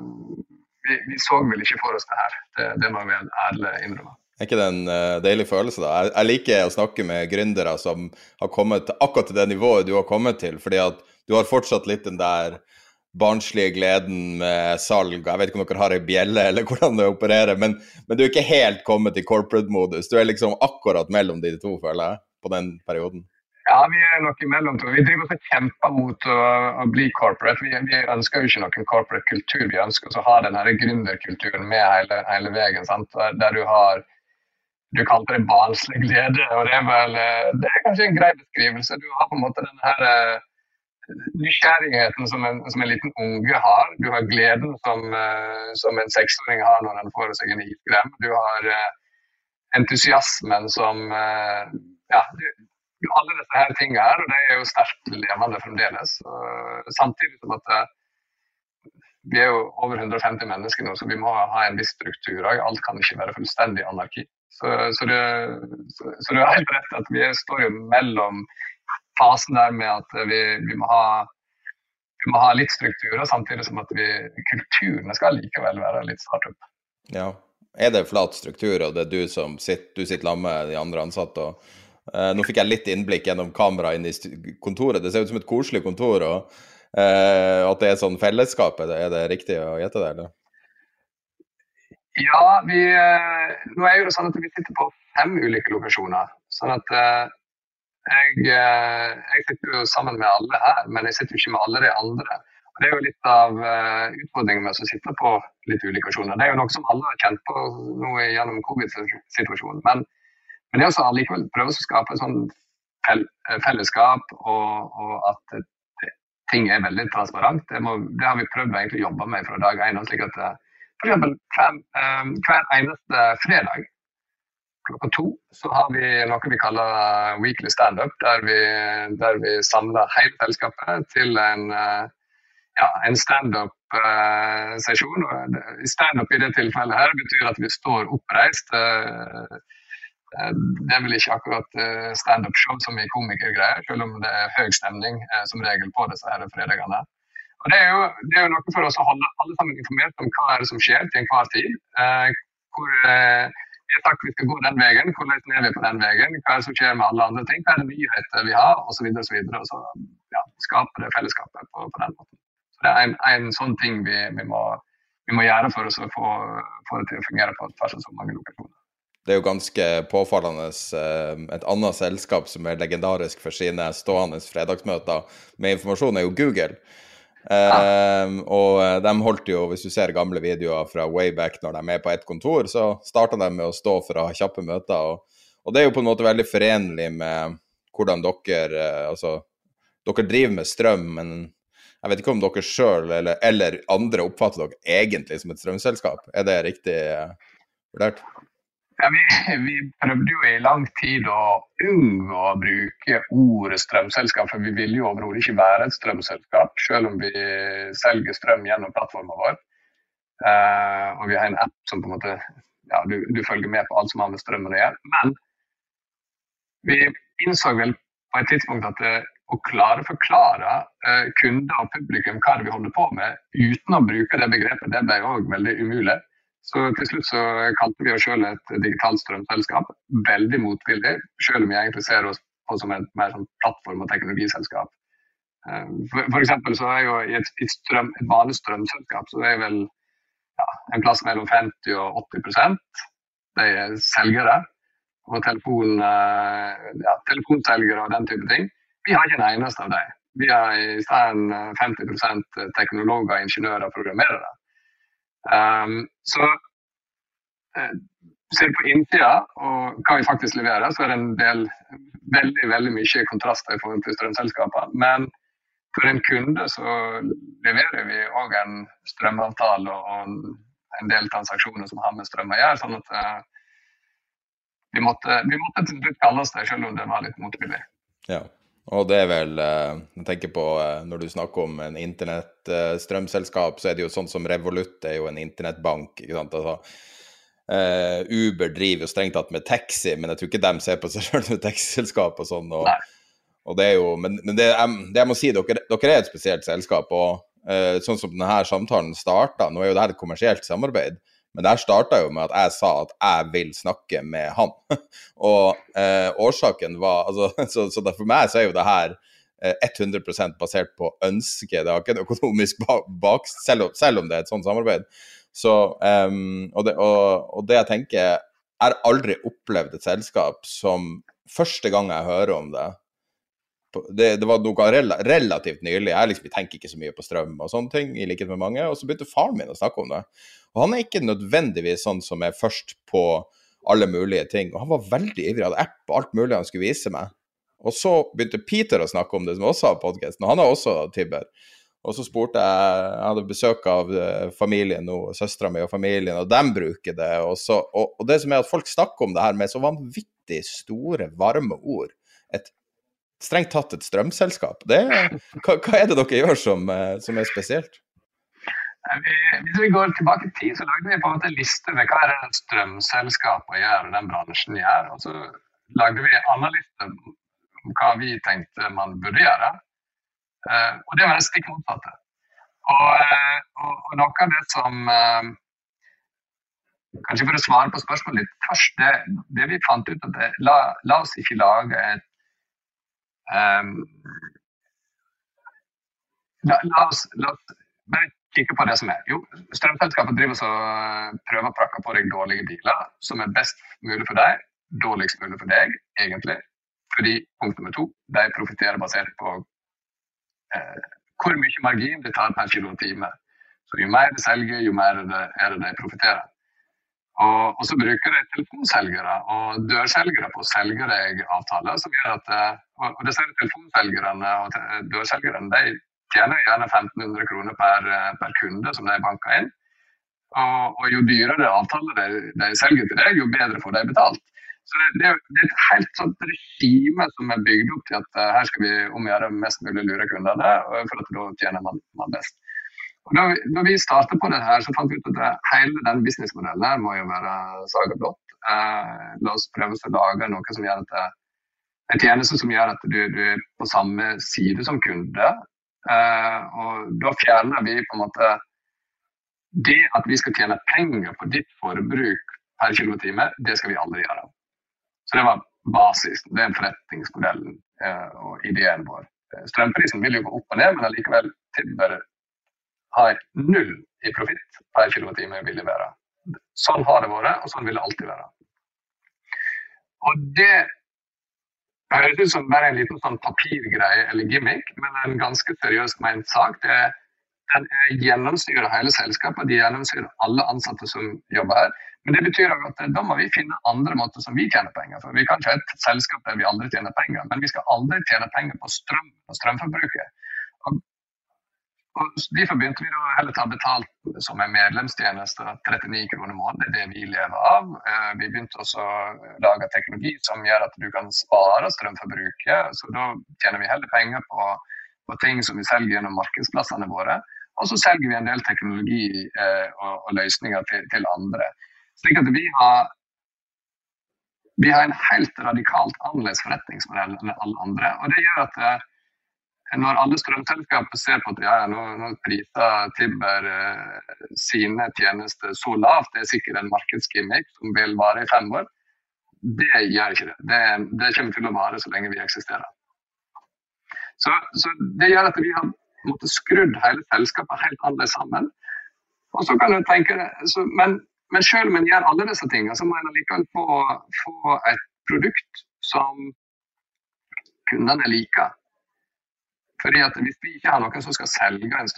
vi, vi, så vel ikke for oss det her. Det, det må vi ærlig innrømme. Er ikke det en uh, deilig følelse, da? Jeg, jeg, liker å snakke med gründere som har kommet akkurat til det nivået du har kommet til, fordi at du har fortsatt litt den der barnslige gleden med salg. Jeg vet ikke om dere har ei bjelle eller hvordan det opererer, men, men, du er ikke helt kommet i corporate-modus. Du er liksom akkurat mellom de to, føler jeg, på den perioden. Ja, vi er nok imellom to. Vi driver og kjemper mot å, å, bli corporate. Vi, vi, ønsker jo ikke noen corporate kultur. Vi ønsker å ha den gründerkulturen med hele, hele veien. Sant? Der du har du kalte det barnslig glede, og det er vel det er kanskje en grei beskrivelse. Du har på en måte denne her eh, nysgjerrigheten som en, som en, liten unge har. Du har gleden som, uh, som en seksåring har når han får seg en iskrem. Du har entusiasmen som Ja, du, alle disse her tingene her, og de er jo sterkt levende fremdeles. samtidig som at vi er jo over 150 mennesker nå, så vi må ha en viss struktur òg. Alt kan ikke være fullstendig anarki. Så, så, det, så, er helt rett at vi står jo mellom fasen der med at vi, vi, må ha, vi, må ha, litt strukturer, samtidig som at vi, kulturene skal likevel være litt startup. Ja. Er det flat struktur, og det er du som sitter, du sitter sammen med de andre ansatte? og uh, Nå fikk jeg litt innblikk gjennom kamera inn i kontoret. Det ser ut som et koselig kontor. og uh, At det er sånn fellesskap, er det, riktig å gjette det? eller? Ja, vi, uh, nå er jo det sånn at vi sitter på fem ulike lokasjoner. sånn at jeg, eh, jeg, sitter jo sammen med alle her, men jeg sitter jo ikke med alle de andre. Og det er jo litt av uh, utfordringen med å sitte på litt ulike lokasjoner. Det er jo noe som alle har kjent på nå gjennom covid-situasjonen. Men, men, det å allikevel prøve å skape et sånt fellesskap og, og at ting er veldig transparent, det, må, det, har vi prøvd å jobbe med fra dag én. Slik at f.eks. for eksempel, hver, eneste fredag klokka to så har vi noe vi kaller weekly standup, der, vi, der vi samler hele selskapet til en, eh, ja, en standup-sesjon. Eh, standup i det tilfellet her betyr at vi står oppreist. Eh, det er vel ikke akkurat standup-show som i komikergreier, selv om det er høy stemning som regel på disse her fredagene. Og det er, jo, det er jo noe for oss å holde alle sammen informert om hva er det som skjer til enhver tid. hvor vi har sagt vi skal gå den veien, hvordan er vi på den veien, hva er det som skjer med alle andre ting, hva er det nyheter vi har, osv. Og, så videre, og så ja, skape det fellesskapet på, på, den måten. Så Det er en, en sånn ting vi, vi, må, vi, må, gjøre for oss å få, få, det til å fungere på tvers av så mange lokasjoner. Det er jo ganske påfallende. Eh, et annet selskap som er legendarisk for sine stående fredagsmøter med informasjon, er jo Google. Um, og eh, de holdt jo, hvis du ser gamle videoer fra wayback når de er med på ett kontor, så starta de med å stå for å ha kjappe møter. Og, og, det er jo på en måte veldig forenlig med hvordan dere uh, Altså, dere driver med strøm, men jeg vet ikke om dere sjøl eller, eller, andre oppfatter dere egentlig som et strømselskap. Er det riktig vurdert? Ja, vi, vi, prøvde jo i lang tid å unngå å bruke ordet strømselskap, for vi ville jo overhodet ikke være et strømselskap, selv om vi selger strøm gjennom plattformen vår. Uh, og vi har en app som på en måte ja, du, du, følger med på alt som har med strømmen å gjøre. Men vi innså vel på et tidspunkt at det, å klare å forklare uh, kunder og publikum hva det vi holder på med, uten å bruke det begrepet, det ble òg veldig umulig. Så til slutt så kalte vi oss selv et digitalt strømselskap. Veldig motvillig, selv om vi egentlig ser oss på som et mer sånn plattform- og teknologiselskap. F.eks. for eksempel så er jo i et, strøm, et vanlig strømselskap så er vel ja, en plass mellom 50 og 80 de er selgere. Og telefon, eh, ja, telefonselgere og den type ting. Vi har ikke en eneste av dem. Vi har i stedet 50% teknologer, ingeniører og programmerere. Um, så uh, ser du på innsida og hva vi faktisk leverer, så er det en del veldig veldig mye kontraster til strømselskapene. Men for en kunde så leverer vi òg en strømavtale og en del transaksjoner som har med strøm å gjøre. sånn at uh, vi måtte, vi måtte til slutt kalle oss det, selv om det var litt motvillig. Ja. Og det er vel eh, Jeg tenker på eh, når du snakker om en internettstrømselskap, så er det jo sånn som Revolut er jo en internettbank. ikke sant, altså Uh, Uber driver jo strengt tatt med taxi, men jeg tror ikke de ser på seg sjøl som taxiselskap og sånn. Og, og, det er jo, men, men det, det, jeg, må si, dere, dere er et spesielt selskap. Og uh, sånn som denne samtalen starta, nå er jo det her et kommersielt samarbeid, men det her starta jo med at jeg sa at jeg vil snakke med han. og eh, årsaken var altså, så, så for meg så er jo det her eh, 100% basert på ønske. Det har ikke en økonomisk bak, selv, selv, om det er et sånt samarbeid. Så, um, og, det, og, og, det, jeg tenker Jeg har aldri opplevd et selskap som Første gang jeg hører om det, det, det, var noe relativt nylig. Jeg, liksom, tenker ikke så mye på strøm og sånne ting, i likhet med mange. Og så begynte faren min å snakke om det. Og han er ikke nødvendigvis sånn som er først på alle mulige ting. Og han var veldig ivrig, hadde app og alt mulig han skulle vise meg. Og så begynte Peter å snakke om det, som også har podkasten, og han har også Tibber. Og så spurte jeg Jeg hadde besøk av eh, familien nå, søstera mi og familien, og dem bruker det. Og, så, og, og, det som er at folk snakker om det her med så vanvittig store, varme ord. Et strengt tatt et strømselskap. Det, hva, hva, er det dere gjør som, eh, som er spesielt? Hvis vi går tilbake i tid, så lagde vi på en måte en liste med hva er det strømselskapene gjør, og den bransjen gjør. Og så lagde vi en annen liste om hva vi tenkte man burde gjøre. Uh, og det var det stikk motsatte. Og, uh, og, og, noe av det som Kanskje for å svare på spørsmålet litt først, det, det vi fant ut at la, la, oss ikke lage et um, la, la, oss, la oss bare kikke på det som er. Jo, strømselskapet driver så prøver å prakke på deg dårlige biler som er best mulig for deg, dårligst mulig for deg, egentlig. Fordi punkt nummer to, de profitterer basert på eh, hvor mye margin det tar per kilotime. Så jo mer de selger, jo mer er det, er det de profitterer. Og, og, så bruker de telefonselgere og dørselgere på å selge deg avtaler som gjør at eh, Og, og disse telefonselgerne og dørselgerne de tjener gjerne 1500 kroner per, eh, per kunde som de banker inn. Og, og jo dyrere avtaler de, de, selger til deg, jo bedre får de betalt. Så det, det, det er et helt sånt regime som er bygd opp til at uh, her skal vi omgjøre mest mulig lure kundene, for at da tjener man, man best. Da, vi startet på det her, så fant vi ut at hele den businessmodellen her må jo være saga blått. Eh, la oss prøve å lage noe som gjør at det, en tjeneste som gjør at du, du, er på samme side som kunde, Eh, og da fjerner vi på en måte det at vi skal tjene penger på ditt forbruk per kilotime, det skal vi aldri gjøre. Så det var basis. Det er forretningsmodellen eh, og ideen vår. Strømprisen vil jo gå opp og ned, men allikevel har null i profitt per kilotime vil leverer. Sånn har det vært, og sånn vil det alltid være. Og det høres ut som bare en liten sånn papirgreie eller gimmick, men en ganske seriøst ment sak. Det, den gjennomsyrer hele selskapet, de gjennomsyrer alle ansatte som jobber her. Men det betyr at da må vi finne andre måter som vi tjener penger for. Vi kan ikke ha et selskap der vi aldri tjener penger, men vi skal aldri tjene penger på strøm og strømforbruket. Og Derfor begynte vi å heller ta betalt som en medlemstjeneste, 39 kroner måneden. Er det vi lever av. Eh, vi begynte også å lage teknologi som gjør at du kan spare strømforbruket. Så da tjener vi heller penger på, på ting som vi selger gjennom markedsplassene våre. Og så selger vi en del teknologi eh, og, løsninger til, til, andre. Slik at vi har, vi har en helt radikalt annerledes forretningsmodell enn alle andre. og det gjør at eh, når alle strømselskaper ser på at ja, nå, nå priser Tibber eh, sine tjenester så lavt, det er sikkert en markedsgimmick som vil vare i fem år, det gjør ikke det. Det, det kommer til å vare så lenge vi eksisterer. Så, så Det gjør at vi har måttet skrudd hele selskapet helt annerledes sammen. Og så kan du tenke, så, men, men selv om en gjør alle disse tingene, så må en likevel få, få et produkt som kundene liker. Fordi at Hvis vi ikke har noen som skal selge en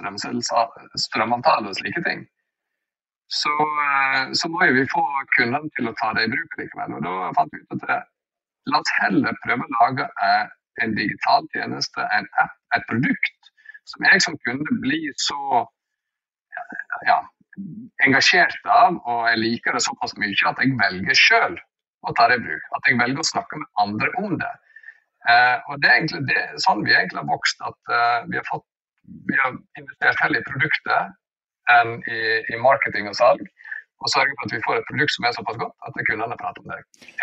strømavtale og slike ting, så, eh, så må vi få kundene til å ta det i bruk likevel. Og Da fant vi ut at det, la oss heller prøve å lage eh, en digital tjeneste, en app, et produkt, som jeg som kunde blir så ja, engasjert av, og jeg liker det såpass mye at jeg velger sjøl å ta det i bruk. At jeg velger å snakke med andre om det. Eh, og Det er egentlig det, sånn vi egentlig har vokst. at uh, vi, har fått, vi har investert heller i produktet enn i, i, marketing og salg. Og sørge for at vi får et produkt som er såpass godt at kundene prater om det.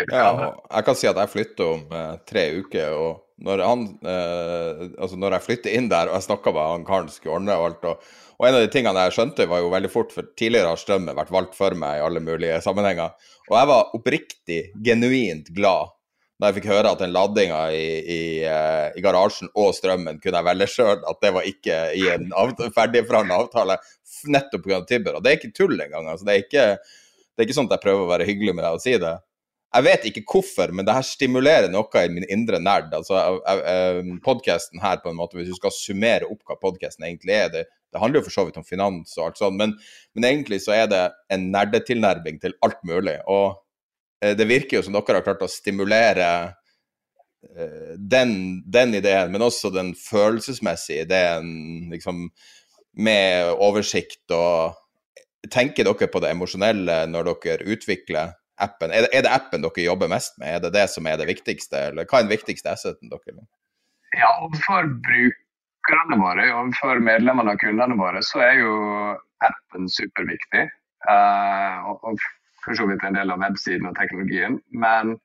Ja, jeg kan si at jeg flytter om eh, tre uker. og når, han, altså når jeg flytter inn der og jeg snakka med han karen som skulle ordne og alt og, og en av de tingene jeg skjønte, var jo veldig fort, for tidligere har strømmen vært valgt for meg i alle mulige sammenhenger. Og jeg var oppriktig, genuint glad da jeg fikk høre at den ladinga i, i, uh, i, garasjen og strømmen kunne jeg velge sjøl, at det var ikke i en ferdigforhandla avtale, nettopp pga. Tibber. Og det er ikke tull engang. Altså, det, er ikke, det er ikke sånn at jeg prøver å være hyggelig med deg og si det. Jeg vet ikke hvorfor, men det her stimulerer noe i min indre nerd. Altså, Podkasten her, på en måte, hvis du skal summere opp hva podkasten egentlig er det, det, handler jo for så vidt om finans og alt sånt, men, men egentlig så er det en nerdetilnærming til alt mulig. Og eh, det virker jo som dere har klart å stimulere eh, den, den, ideen, men også den følelsesmessige ideen, liksom, med oversikt og Tenker dere på det emosjonelle når dere utvikler appen? Er det, er det, appen dere jobber mest med? Er det det som er det viktigste, eller hva er den viktigste asseten dere? Ja, overfor brukerne våre, overfor medlemmene og kundene våre, så er jo appen superviktig. Uh, og, og for så vidt en del av websiden og teknologien. Men,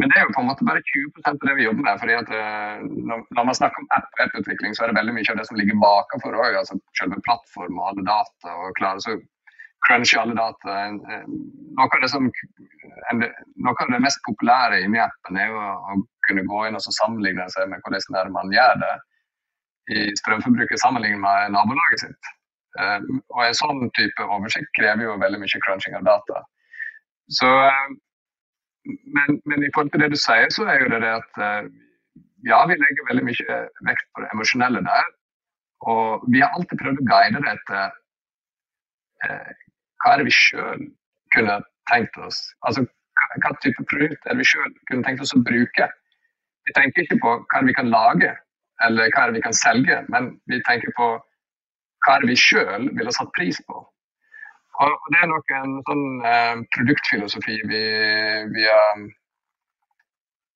men, det er jo på en måte bare 20% av det vi jobber med. fordi at uh, når, man snakker om app-utvikling, så er det veldig mye av det som ligger bakenfor òg. Altså selve plattformen og alle data. og klare så crunche alle data. Noe av, det som, noe av det mest populære inni appen er jo å kunne gå inn og sammenligne seg med hvordan man gjør det i strømforbruket sammenlignet med nabolaget sitt. Eh, og En sånn type oversikt krever jo veldig mye crunching av data. Så, eh, men, men, i forhold til det du sier, så er jo det det at eh, ja, vi legger veldig mye vekt på det emosjonelle der. Og vi har alltid prøvd å guide det etter hva er det vi sjøl kunne tenkt oss? Altså, hva, type produkt er det vi sjøl kunne tenkt oss å bruke? Vi tenker ikke på hva vi kan lage, eller hva vi kan selge, men vi tenker på hva vi sjøl ville satt pris på. Og Det er nok en sånn eh, produktfilosofi vi, vi, har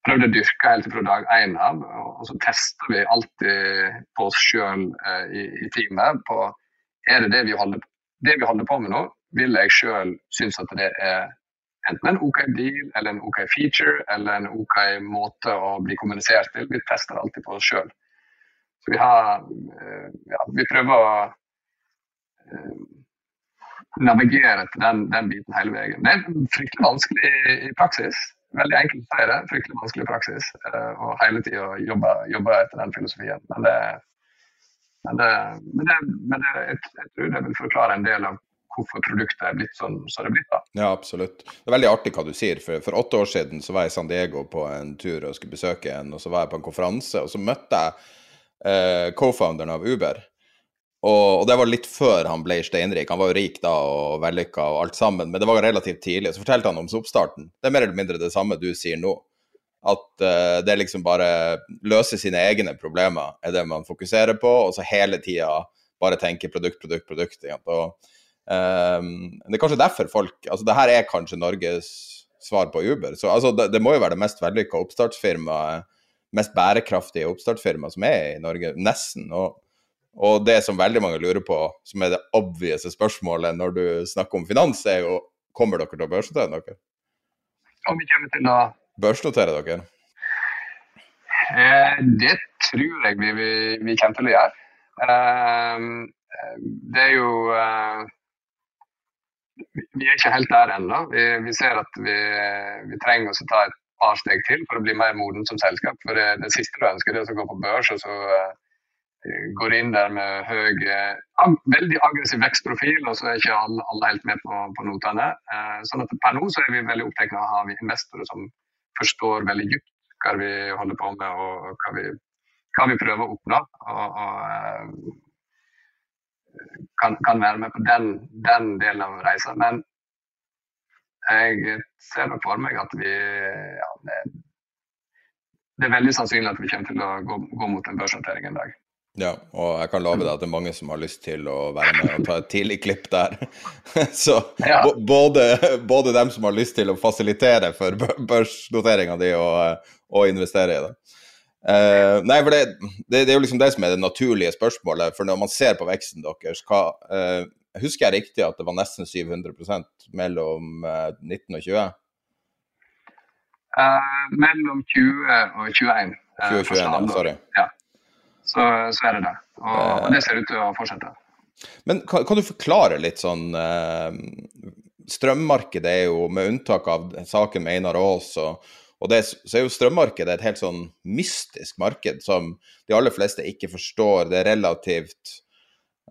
prøvd å dyrke helt fra dag én av. Og så tester vi alltid på oss sjøl eh, i, i teamet på er det det vi holder, det vi holder på med nå, vil jeg sjøl synes at det er enten en OK deal, eller en OK feature, eller en OK måte å bli kommunisert til. Vi tester alltid på oss sjøl. Så vi har eh, ja, Vi prøver å uh, navigere til den, den, biten hele veien. Det er fryktelig vanskelig i, praksis. Veldig enkelt å si det, fryktelig vanskelig i praksis. Og hele tida jobbe, jobbe, etter den filosofien. Men det, men det, men det, men det jeg, jeg tror det vil forklare en del av hvorfor produktet er blitt sånn som det er blitt. da. Ja, absolutt. Det er veldig artig hva du sier. For, for åtte år siden så var jeg i San Diego på en tur og skulle besøke en, og så var jeg på en konferanse, og så møtte jeg eh, co-founderen av Uber. Og, og, det var litt før han ble steinrik. Han var jo rik da og vellykka og alt sammen, men det var relativt tidlig. Så fortalte han om oppstarten. Det er mer eller mindre det samme du sier nå. At uh, det liksom bare løse sine egne problemer er det man fokuserer på, og så hele tida bare tenke produkt, produkt, produkt. Og Um, det er kanskje derfor folk altså det her er kanskje Norges svar på Uber. Så altså, det, det må jo være det mest vellykka oppstartsfirmaet, mest bærekraftige oppstartsfirmaet som er i Norge. Nesten. Og, og, det som veldig mange lurer på, som er det obvious spørsmålet når du snakker om finans, er jo kommer dere til å børsnotere dere? Om vi kommer til å Børsnotere dere? Eh, det tror jeg vi, vi, vi, kommer til å gjøre. Eh, det er jo eh, vi er ikke helt der ennå. Vi, vi, ser at vi, vi trenger å ta et par steg til for å bli mer moden som selskap. For det, det siste du ønsker, er å gå på børs og så går inn der med høy, uh, veldig aggressiv vekstprofil, og så er ikke alle, alle helt med på, på notene. Uh, sånn at Per nå så er vi veldig opptatt av å ha investorer som forstår veldig dypt hva vi holder på med og hva vi, hva vi prøver å oppnå. Og, og kan, kan, være med på den, den delen av reisa. Men jeg ser nok for meg at vi ja, det, det, er veldig sannsynlig at vi kommer til å gå, gå mot en børsnotering en dag. Ja, og jeg kan love deg at det er mange som har lyst til å være med og ta et tidlig klipp der. Så ja. både, både, dem som har lyst til å fasilitere for børsnoteringa di og, og investere i det. Uh, nei, for det, det, det, er jo liksom det som er det naturlige spørsmålet. For når man ser på veksten deres, hva, uh, husker jeg riktig at det var nesten 700 mellom uh, 19 og 20? mellom 20 og 21. 2021, ja, sorry. Ja. Så, så, er det det. Og, og, det ser ut til å fortsette. Men kan, kan du forklare litt sånn Strømmarkedet er jo, med unntak av saken med Einar Aas og Og det, så er jo strømmarkedet et helt sånn mystisk marked som de aller fleste ikke forstår. Det er relativt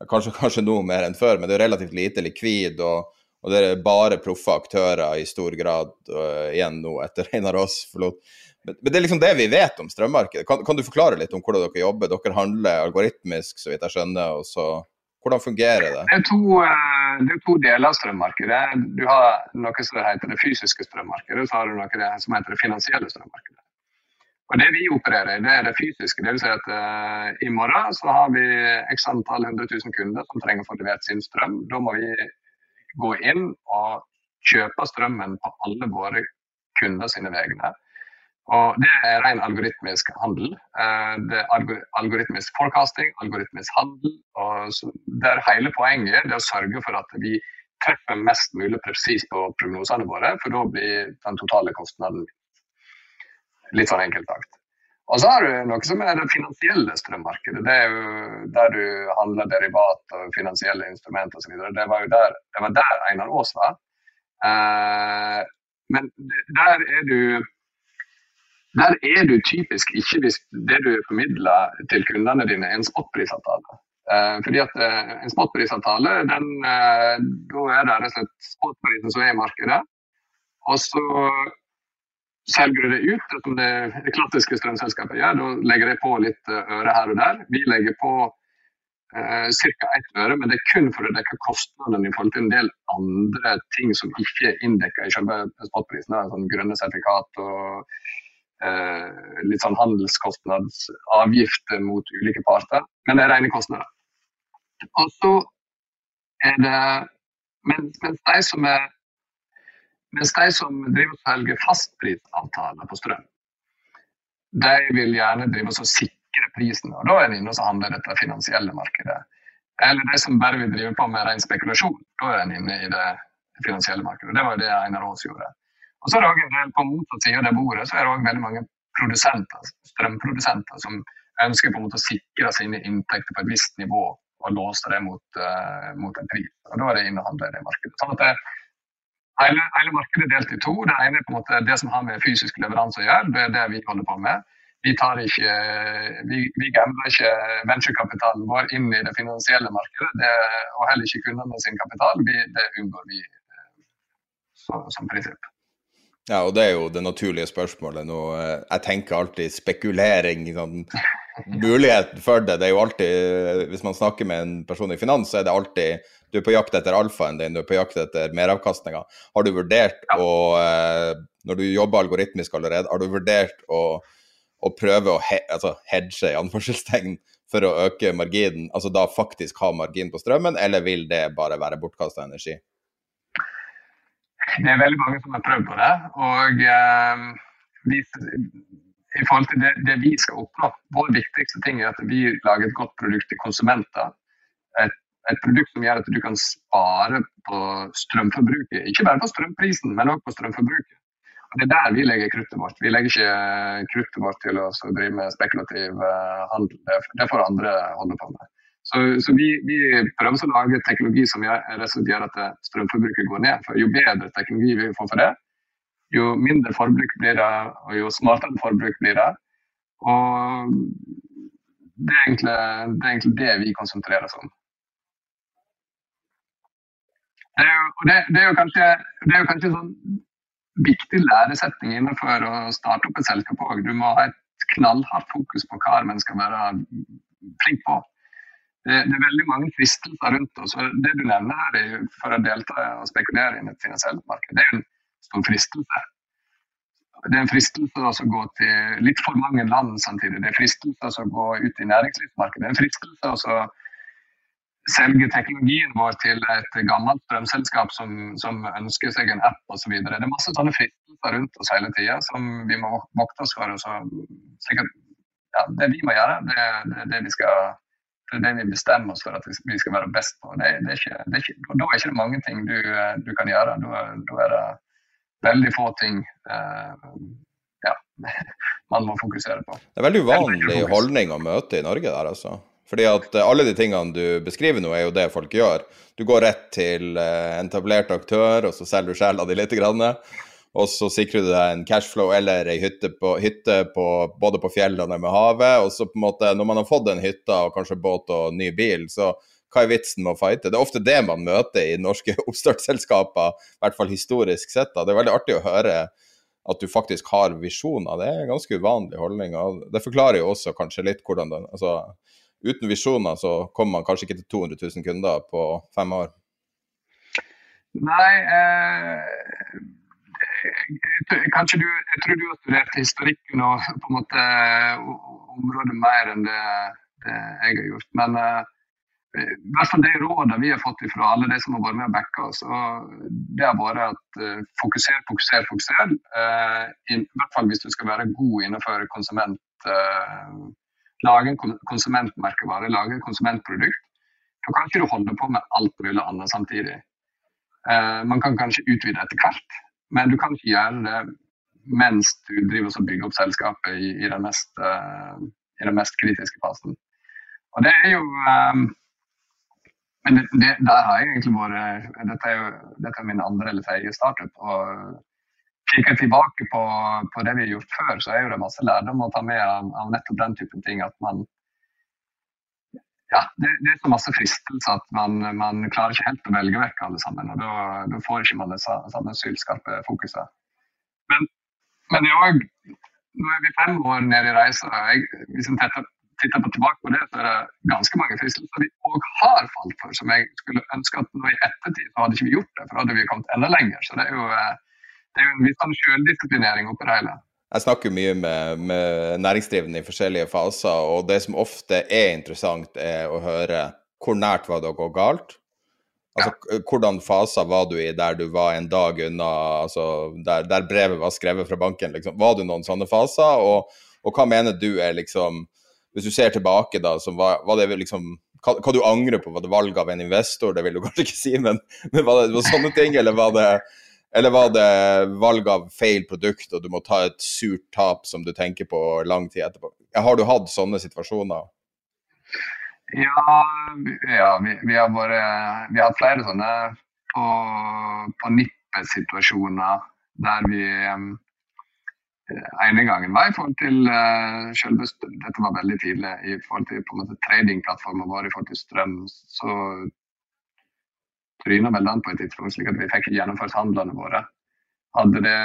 Kanskje, kanskje noe mer enn før, men det er relativt lite likvid. og, og det er bare proffe aktører i stor grad og, igjen nå, etter Einar Aas forlot. Men, det er liksom det vi vet om strømmarkedet. Kan, kan, du forklare litt om hvordan dere jobber? Dere handler algoritmisk, så vidt jeg skjønner. og så hvordan fungerer det? Det er, to, eh, det er to, deler av strømmarkedet. Du har noe som heter det fysiske strømmarkedet, og så har du noe som heter det finansielle strømmarkedet. Og Det vi opererer i, det er det fysiske. Det vil si at uh, I morgen så har vi x antall 100 000 kunder som trenger å få levert sin strøm. Da må vi gå inn og kjøpe strømmen på alle våre kunder sine vegne. Og Det er ren algoritmisk handel. Eh, det er algoritmisk forecasting, algoritmisk handel. og der Hele poenget er å sørge for at vi treffer mest mulig presis på prognosene våre, for da blir den totale kostnaden litt sånn enkelt sagt. Og så har du noe som er det finansielle strømmarkedet. Det er jo der du handler derivat og finansielle instrumenter osv. Det var jo der, det var der Einar Aas var. Eh, men der er du der er du typisk ikke det du formidler til kundene dine, en spotprisavtale. Eh, fordi at eh, En spotprisavtale, den, eh, da er det rett og slett spotprisen som er i markedet. Og så selger du det ut, som det, det klassiske strømselskapet gjør. Da legger de på litt øre her og der. Vi legger på eh, ca. ett øre, men det er kun for å dekke kostnadene i forhold til en del andre ting som ikke er inndekka i selve spotprisen. Sånn grønne sertifikat og litt sånn handelskostnadsavgifter mot ulike parter, men det er rene kostnader. Og så er det mens, mens, de som er mens de som driver og selger fastprisavtaler på strøm, de vil gjerne drive og sikre prisen. og Da er det inne og handler dette finansielle markedet. Eller de som bare vil drive på med ren spekulasjon. Da er en inne i det finansielle markedet. Det var jo det Einar Aas gjorde. Og så er det også På motsatt side av det bordet så er det også veldig mange produsenter, strømprodusenter som ønsker på en måte å sikre sine inntekter på et visst nivå og låse det mot, uh, mot en pris. Og Da er det innehandler i det markedet. Sånn at det, hele, hele, markedet er delt i to. Det ene er på en måte det som har med fysisk leveranse å gjøre. Det er det vi holder på med. Vi, tar ikke, vi, vi gambler ikke venturekapitalen vår inn i det finansielle markedet, det, og heller ikke kundene sin kapital. Vi, det unngår vi eh, som prinsipp. Ja, og det er jo det naturlige spørsmålet nå. Jeg tenker alltid spekulering. Sånn, muligheten for det. Det er jo alltid Hvis man snakker med en person i finans, så er det alltid du er på jakt etter alfaen din, du er på jakt etter meravkastninga. Har du vurdert ja. å eh, Når du jobber algoritmisk allerede, har du vurdert å, å prøve å he, altså hedge i anførselstegn for å øke marginen? Altså da faktisk ha margin på strømmen, eller vil det bare være bortkasta energi? Det er veldig mange som har prøvd på det. Og eh, vi, i forhold til det, det, vi skal oppnå, vår viktigste ting er at vi lager et godt produkt til konsumenter. Et, et produkt som gjør at du kan spare på strømforbruket. Ikke bare på strømprisen, men også på strømforbruket. Og Det er der vi legger kruttet vårt. Vi legger ikke kruttet vårt til å drive med spekulativ uh, handel. Det får andre holde på med. Så, så vi, vi, prøver å lage teknologi som gjør, at strømforbruket går ned. For Jo bedre teknologi vi får for det, jo mindre forbruk blir det, og jo smartere forbruk blir det. Og det er egentlig det, er egentlig det vi konsentrerer oss om. Det er, jo, det, det er jo kanskje, det er jo kanskje sånn viktig læresetning innenfor å starte opp et selskap òg. Du må ha et knallhardt fokus på hva man skal være flink på det, det, er veldig mange fristelser rundt oss. og Det du nevner her for å delta og spekulere i et finansielt marked, det er en stor fristelse. Det er en fristelse å gå til litt for mange land samtidig. Det er fristelse å gå ut i næringslivsmarkedet. Det er en fristelse å selge teknologien vår til et gammelt strømselskap som, som ønsker seg en app osv. Det er masse sånne fristelser rundt oss hele tida som vi må vokte oss for. Sikkert, ja, det vi må gjøre, det er det vi skal det er det vi bestemmer oss for at vi skal være best på. Det, det ikke, det ikke, da er ikke det mange ting du, du kan gjøre. Da, da, er det veldig få ting uh, ja, man må fokusere på. Det er veldig uvanlig holdning å møte i Norge der, altså. Fordi at eh, alle de tingene du beskriver nå, er jo det folk gjør. Du går rett til en eh, etablert aktør, og så selger du sjela di litt. Grann. Og så sikrer du deg en cashflow eller ei hytte, på, hytte på, både på fjellene med havet. Og så på en måte, når man har fått en hytte og kanskje båt og ny bil, så hva er vitsen med å fighte? Det er ofte det man møter i norske oppstartsselskaper, i hvert fall historisk sett. Da. Det er veldig artig å høre at du faktisk har visjoner. Det er en ganske uvanlig holdning. og Det forklarer jo også kanskje litt hvordan det altså, Uten visjoner så kommer man kanskje ikke til 200 000 kunder på fem år. Nei eh, kanskje du, Jeg tror du har studert historikken og på en måte området mer enn det, det jeg har gjort. Men eh, i hvert fall de rådene vi har fått fra alle de som har vært med og backa oss, det har vært at fokuser, fokuser, fokuser. I hvert fall hvis du skal være god innenfor konsument, lage en konsumentmerkevare, lage et konsumentprodukt. Da kan ikke du holde på med alt mulig annet samtidig. Man kan kanskje utvide etter hvert, men du kan ikke gjøre det mens du driver og bygger opp selskapet i, i, den mest, i, den mest, kritiske fasen. Og det er jo men det, det, der har jeg egentlig vært Dette er jo dette er min andre eller tredje startup. og Kikker tilbake på, på, det vi har gjort før, så er det masse lærdom å ta med av, av nettopp den typen ting. at man ja, det, det, er så masse fristelser at man, man, klarer ikke helt å velge vekk alle sammen. og Da, får ikke man det samme sylskarpe fokuset. Men, men jeg, nå er vi fem år nede i reisa. Hvis en titter på tilbake på det, så er det ganske mange fristelser vi òg har falt for, som jeg skulle ønske at nå i ettertid så hadde ikke vi gjort det, for da hadde vi kommet enda lenger. Så det er jo, eh, det er jo en viss sånn selvdisiplinering oppi det hele. Jeg snakker mye med, med, næringsdrivende i forskjellige faser, og det som ofte er interessant, er å høre hvor nært var det å gå galt? Altså, ja. Hvordan faser var du i der du var en dag unna, altså der, der brevet var skrevet fra banken? Liksom. Var du noen sånne faser, og, og hva mener du er liksom hvis du ser tilbake, da, så var, var det liksom hva, hva, du angrer på? Var det valg av en investor? Det vil du kanskje ikke si, men, men var det var sånne ting? Eller var, det, eller var det valg av feil produkt, og du må ta et surt tap som du tenker på lang tid etterpå? Har du hatt sånne situasjoner? Ja, ja vi, vi, har bare, vi har hatt flere sånne på, på nippet-situasjoner der vi ene gangen var i forhold til uh, selve Dette var veldig tidlig. I forhold til på en måte tradingplattformen vår i forhold til strøm, så tryna vel den på et tidspunkt, slik at vi fikk gjennomført handlene våre. Hadde det,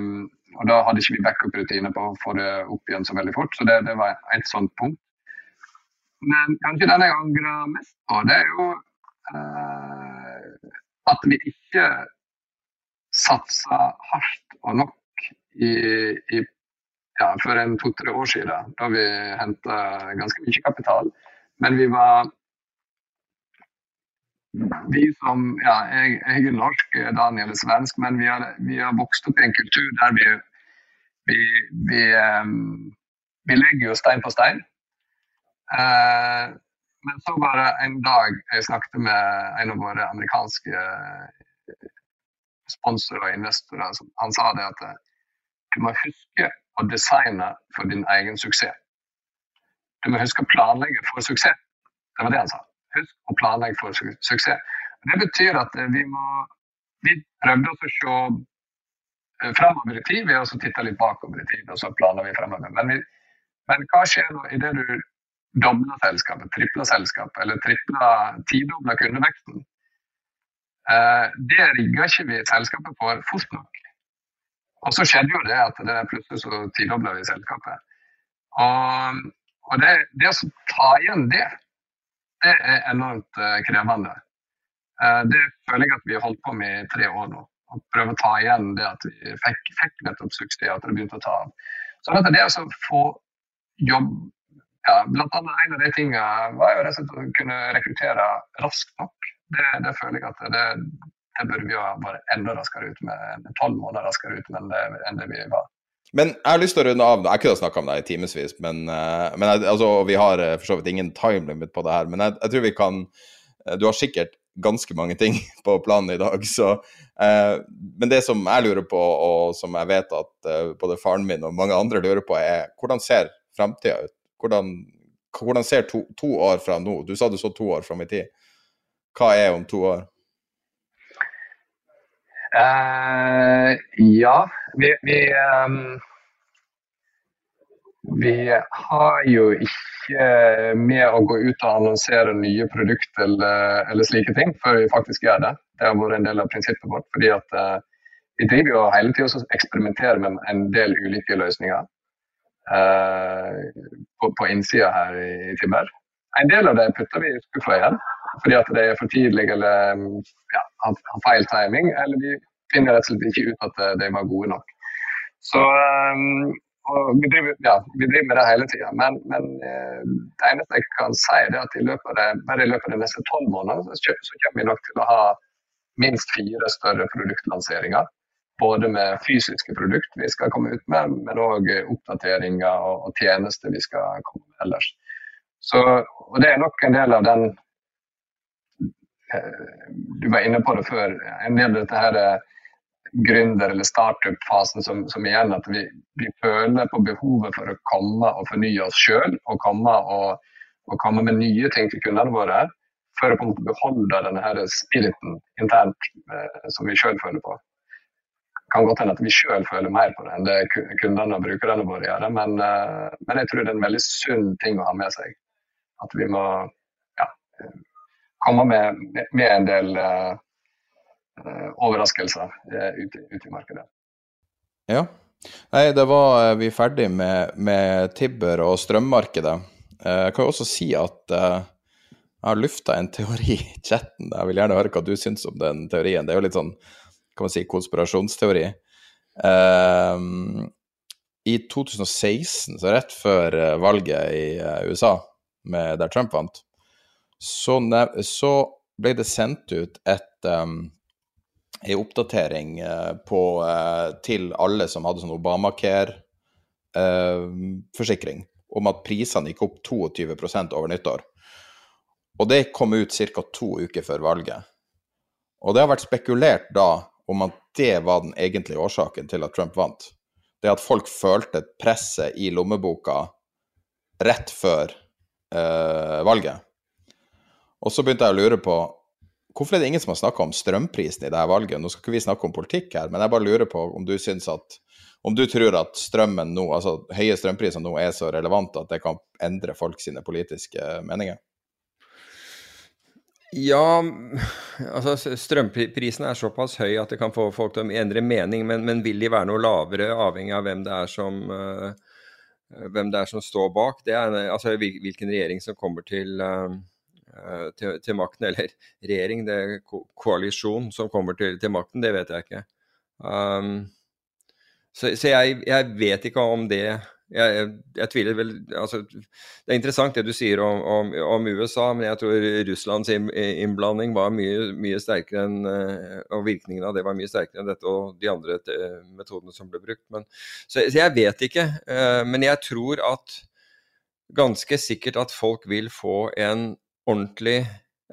um, og da hadde ikke vi backup-rutiner på å få det opp igjen så veldig fort, så det, det var et sånt punkt. Men kanskje den jeg angrer mest på, det er jo uh, at vi ikke satsa hardt og nok i, i ja, for en to-tre år siden, da vi henta ganske mye kapital. Men vi var Vi som Ja, jeg, jeg er norsk, Daniel er svensk, men vi har, vi har, vokst opp i en kultur der vi, vi, vi, um, vi legger jo stein på stein. Uh, men så var det en dag jeg snakket med en av våre amerikanske sponsorer og investorer. Han sa det at du må huske å designe for din egen suksess. Du må huske å planlegge for suksess. Det var det han sa. Husk å planlegge for su suksess. Det betyr at eh, vi må Vi prøvde å se eh, fremover i tid vi har også titta litt bakover i tid, og så planer vi fremover. Men, vi, men hva skjer nå idet du dobler selskapet, tripler selskapet, eller tripler, tidobler kundeveksten? Eh, det rigger ikke vi selskapet for fort nok. Og så skjedde jo det at det plutselig så tidobla vi selskapet. Og, og det, det, å ta igjen det, det er enormt uh, krevende. Uh, det føler jeg at vi har holdt på med i tre år nå. Å prøve å ta igjen det at vi fikk, fikk nettopp suksess, at det begynte å ta av. Så at det å få jobb ja, blant annet En av de tingene var jo det å kunne rekruttere raskt nok. Det, det føler jeg at det, det burde vi ha vært enda raskere ut med tolv måneder raskere ut enn det, enn det vi var. Men jeg har lyst til å runde av. Jeg kunne snakka om deg i timevis, men, uh, men altså, vi har uh, for så vidt ingen time limit på det her. Men jeg, jeg tror vi kan uh, Du har sikkert ganske mange ting på planen i dag, så Men det som jeg lurer på, og som jeg vet at både faren min og mange andre lurer på, er hvordan ser framtida ut? Hvordan, hvordan ser to, to, år fra nå? Du sa du så to år fram i tid. Hva er om to år? Uh, ja, vi, vi, um, vi har jo ikke med å gå ut og annonsere nye produkter eller, eller, slike ting før vi faktisk gjør det. Det har vært en del av prinsippet vårt. fordi at uh, Vi driver jo hele tida og eksperimenterer med en del ulike løsninger uh, på, på innsida her i, Tibber. En del av det putter vi i skuffa igjen fordi at det er for tidlig eller ja, har feil timing. Eller vi finner rett og slett ikke ut at de var gode nok. Så um, vi, driver, ja, vi, driver, med det hele tida. Men, men, eh, det eneste jeg kan si, er at i løpet av det, bare i løpet av de neste tolv månedene så, så kommer vi nok til å ha minst fire større produktlanseringer. Både med fysiske produkter vi skal komme ut med, men òg oppdateringer og, og, tjenester vi skal komme med ellers. Så, og Det er nok en del av den eh, Du var inne på det før. En del av dette her gründer- eller startup-fasen som, som, igjen at vi, vi, føler på behovet for å komme og fornye oss sjøl og og, og komme med nye ting til kundene våre. For å på en måte beholde denne her spiriten internt eh, som vi sjøl føler på. Det kan godt hende at vi sjøl føler mer på det enn det kundene og brukerne våre gjør. Men, eh, men jeg tror det er en veldig sunn ting å ha med seg. At vi må ja, komme med, med en del eh, Eh, overraskelser eh, ute, ut i markedet. Ja. Nei, det var vi ferdig med, med Tibber og strømmarkedet. Jeg kan jo også si at jeg har lufta en teori i chatten. Jeg vil gjerne høre hva du syns om den teorien. Det er jo litt sånn kan man si, konspirasjonsteori. I 2016, så rett før valget i USA, med, der Trump vant, så, så, ble det sendt ut et um, en oppdatering eh, på, eh, til alle som hadde sånn Obamacare-forsikring, eh, om at prisene gikk opp 22 over nyttår. Og det kom ut ca. to uker før valget. Og det har vært spekulert da om at det var den egentlige årsaken til at Trump vant. Det at folk følte presset i lommeboka rett før valget. Og så begynte jeg å lure på Hvorfor er det ingen som har snakka om strømprisen i dette valget? Nå skal ikke vi snakke om politikk her, men jeg bare lurer på om du syns at om du tror at strømmen nå, altså høye strømpriser nå er så relevant at det kan endre folk sine politiske meninger? Ja, altså strømprisen er såpass høy at det kan få folk til å endre mening, men, men vil de være noe lavere avhengig av hvem det er som, uh, det er som står bak? Det er altså hvilken regjering som kommer til uh, til, til, makten, eller regjering, det er ko koalisjon som kommer til, til, makten, det vet jeg ikke. Um, så, så jeg, jeg, vet ikke om det jeg, jeg, jeg, tviler vel altså, Det er interessant det du sier om, om, om USA, men jeg tror Russlands innblanding var mye, mye sterkere enn eh, Og virkningen av det var mye sterkere enn dette og de andre metodene som ble brukt. Men, så, så, jeg vet ikke. Uh, men jeg tror at ganske sikkert at folk vil få en ordentlig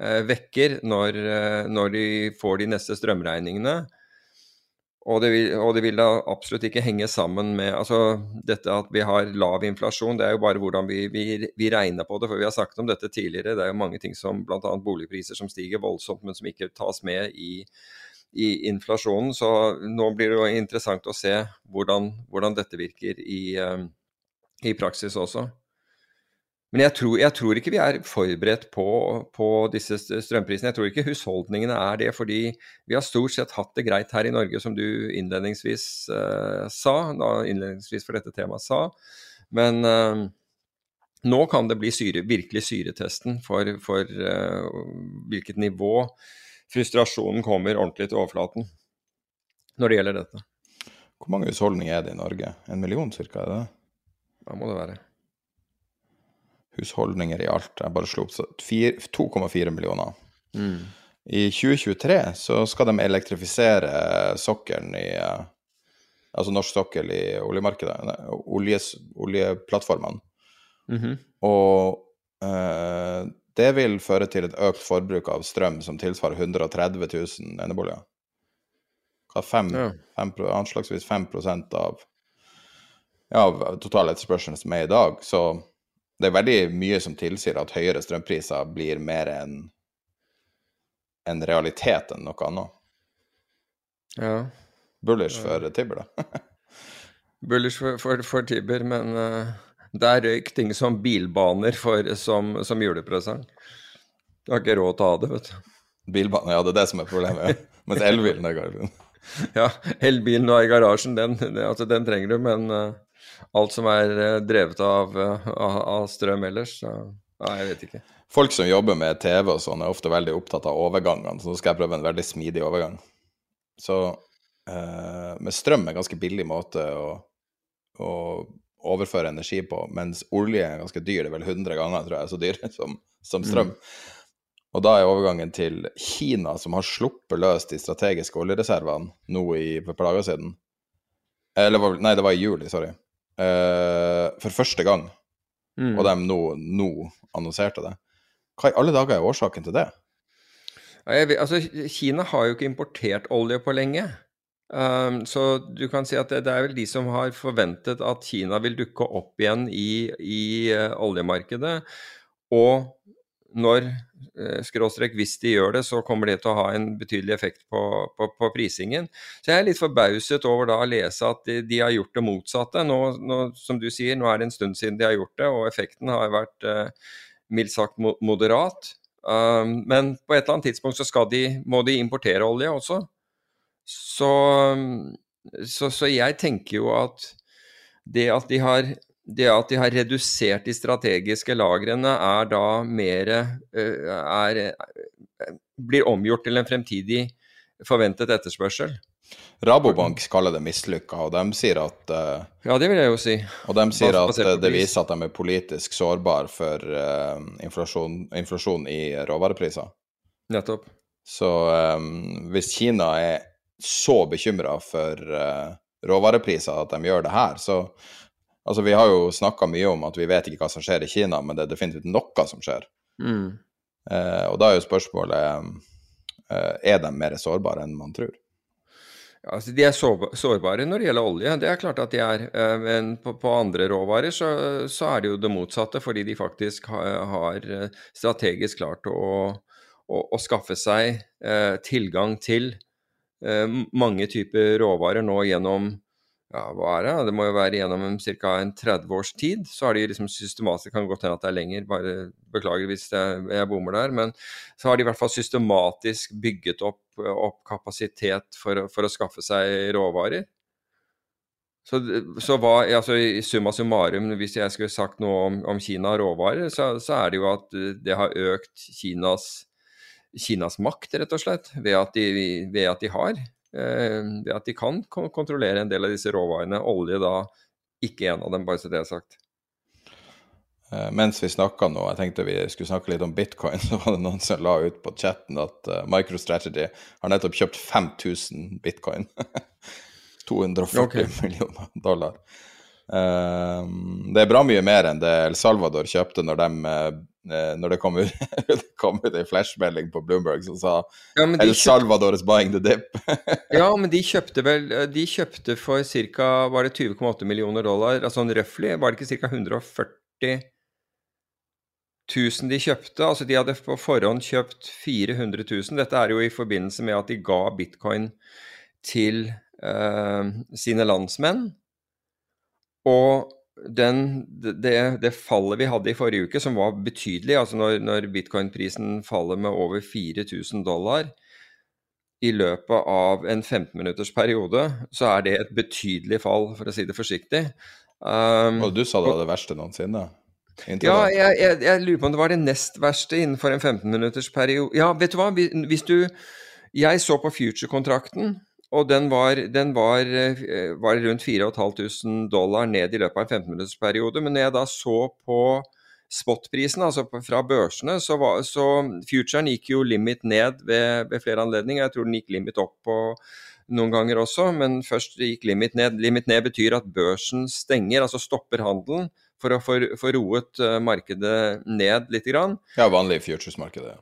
eh, vekker når, eh, når, de får de neste strømregningene. Og det, vil, og det, vil, da absolutt ikke henge sammen med altså dette at vi har lav inflasjon. Det er jo bare hvordan vi, vi, vi, regner på det. For vi har snakket om dette tidligere. Det er jo mange ting som bl.a. boligpriser som stiger voldsomt, men som ikke tas med i, i inflasjonen. Så nå blir det jo interessant å se hvordan, hvordan dette virker i, eh, i praksis også. Men jeg tror, jeg tror, ikke vi er forberedt på, på, disse strømprisene. Jeg tror ikke husholdningene er det, fordi vi har stort sett hatt det greit her i Norge, som du innledningsvis uh, sa. Da innledningsvis for dette temaet sa. Men uh, nå kan det bli syre, virkelig syretesten for, for uh, hvilket nivå frustrasjonen kommer ordentlig til overflaten når det gjelder dette. Hvor mange husholdninger er det i Norge? En million cirka? er det? Da må det være husholdninger i alt. Jeg bare slo opp 2,4 millioner. Mm. I 2023 så skal de elektrifisere sokkelen i Altså norsk sokkel i oljemarkedet, oljes, oljeplattformene. Mm -hmm. Og eh, det vil føre til et økt forbruk av strøm som tilsvarer 130 000 eneboliger. Fem, ja. fem, anslagsvis 5% av ja, total etterspørsel som er i dag. Så det er veldig mye som tilsier at høyere strømpriser blir mer en, en realitet enn noe annet. Ja. Bullish for Tibber, da. Bullish for, for, for Tibber, men uh, der røyk ting som bilbaner for, som, som julepresang. Du har ikke råd til å ha det, vet du. Bilbane, ja, det er det som er problemet. Ja. Mens elbilen er garasjen. Ja, elbilen du har i garasjen, den, altså, den trenger du, men uh, alt som er uh, drevet av, uh, av, strøm ellers, så Nei, jeg vet ikke. Folk som jobber med TV og sånn, er ofte veldig opptatt av overgangene, så nå skal jeg prøve en veldig smidig overgang. Så med strøm er en ganske billig måte å, å overføre energi på, mens olje er ganske dyr, det er vel 100 ganger, tror jeg, så dyr som, som strøm. Mm. Og da er overgangen til Kina, som har sluppet løs de strategiske oljereservene nå i, for et par dager siden. Eller nei, det var i juli, sorry. Uh, for første gang. Mm. Og de nå, nå annonserte det. Hva i alle dager er årsaken til det? Vet, altså, Kina har jo ikke importert olje på lenge. Um, så du kan si at det, det, er vel de som har forventet at Kina vil dukke opp igjen i, i uh, oljemarkedet. Og når eh, skråstrek hvis de gjør det, så kommer det til å ha en betydelig effekt på, på, på prisingen. Så jeg er litt forbauset over da å lese at de, de har gjort det motsatte. Nå, nå, som du sier, nå er det en stund siden de har gjort det, og effekten har vært eh, mildt sagt moderat. Um, men på et eller annet tidspunkt så de, må de importere olje også. Så, så, så jeg tenker jo at det at de har det at de har redusert de strategiske lagrene, er da mer eh, er, eh, blir omgjort til en fremtidig forventet etterspørsel. Rabobank kaller det mislykka, og de sier at uh, Ja, det vil jeg jo si. Og de sier at det viser at de er politisk sårbare for uh, inflasjon, inflasjon, i råvarepriser. Nettopp. Så um, hvis Kina er så bekymra for uh, råvarepriser at de gjør det her, så Altså, vi har jo snakka mye om at vi vet ikke hva som skjer i Kina, men det er definitivt noe som skjer. Mm. Eh, og da er jo spørsmålet eh, Er de mer sårbare enn man tror? Ja, altså De er sårbare når det gjelder olje, det er klart at de er. Eh, men på, på andre råvarer så, så, er det jo det motsatte, fordi de faktisk har, eh, strategisk klart å, å, å skaffe seg eh, tilgang til eh, mange typer råvarer nå gjennom ja, hva er det? Det må jo være gjennom ca. en 30 års tid. Så har de liksom systematisk Kan godt hende at det er lenger, bare beklager hvis jeg, jeg bommer der. Men så har de i hvert fall systematisk bygget opp, opp kapasitet for, for, å skaffe seg råvarer. Så, så hva, altså Summa summarum, hvis jeg skulle sagt noe om, om Kina og råvarer, så, så, er det jo at det har økt Kinas, Kinas makt, rett og slett, ved at de, ved at de har ved eh, at de kan kontrollere en del av disse råvarene. Olje da ikke en av dem, bare så det er sagt. Uh, mens vi snakka nå, jeg tenkte vi skulle snakke litt om bitcoin, så var det noen som la ut på chatten at uh, MicroStrategy har nettopp kjøpt 5000 bitcoin. 240 okay. millioner dollar. Uh, det er bra mye mer enn det El Salvador kjøpte når de Eh, når det kom ut, det kom ut en flashmelding på Bloomberg som sa ja, El Salvador is buying the dip. ja, men de kjøpte vel eh, De kjøpte for ca. Var det 20,8 millioner dollar? Altså en røftlig, var det ikke ca. 140 000 de kjøpte? Altså de hadde på forhånd kjøpt 400 000. Dette er jo i forbindelse med at de ga bitcoin til uh, sine landsmenn. Og den, det, det, fallet vi hadde i forrige uke, som var betydelig, altså når, når bitcoin-prisen faller med over 4000 dollar i løpet av en 15 minutters periode, så er det et betydelig fall, for å si det forsiktig. Um, og du sa det var det verste noensinne? Ja, jeg, jeg, jeg, lurer på om det var det nest verste innenfor en 15 minutters periode. Ja, vet du hva, hvis du Jeg så på future-kontrakten og den var, den var, eh, var rundt 4500 dollar ned i løpet av en 15-minuttersperiode. Men når jeg da så på spotprisen, altså fra børsene, så, var, så futuren gikk jo limit ned ved, ved, flere anledninger. Jeg tror den gikk limit opp på noen ganger også, men først gikk limit ned. Limit ned betyr at børsen stenger, altså stopper handelen, for å få roet eh, markedet ned litt. Grann. Ja, vanlig futures-markedet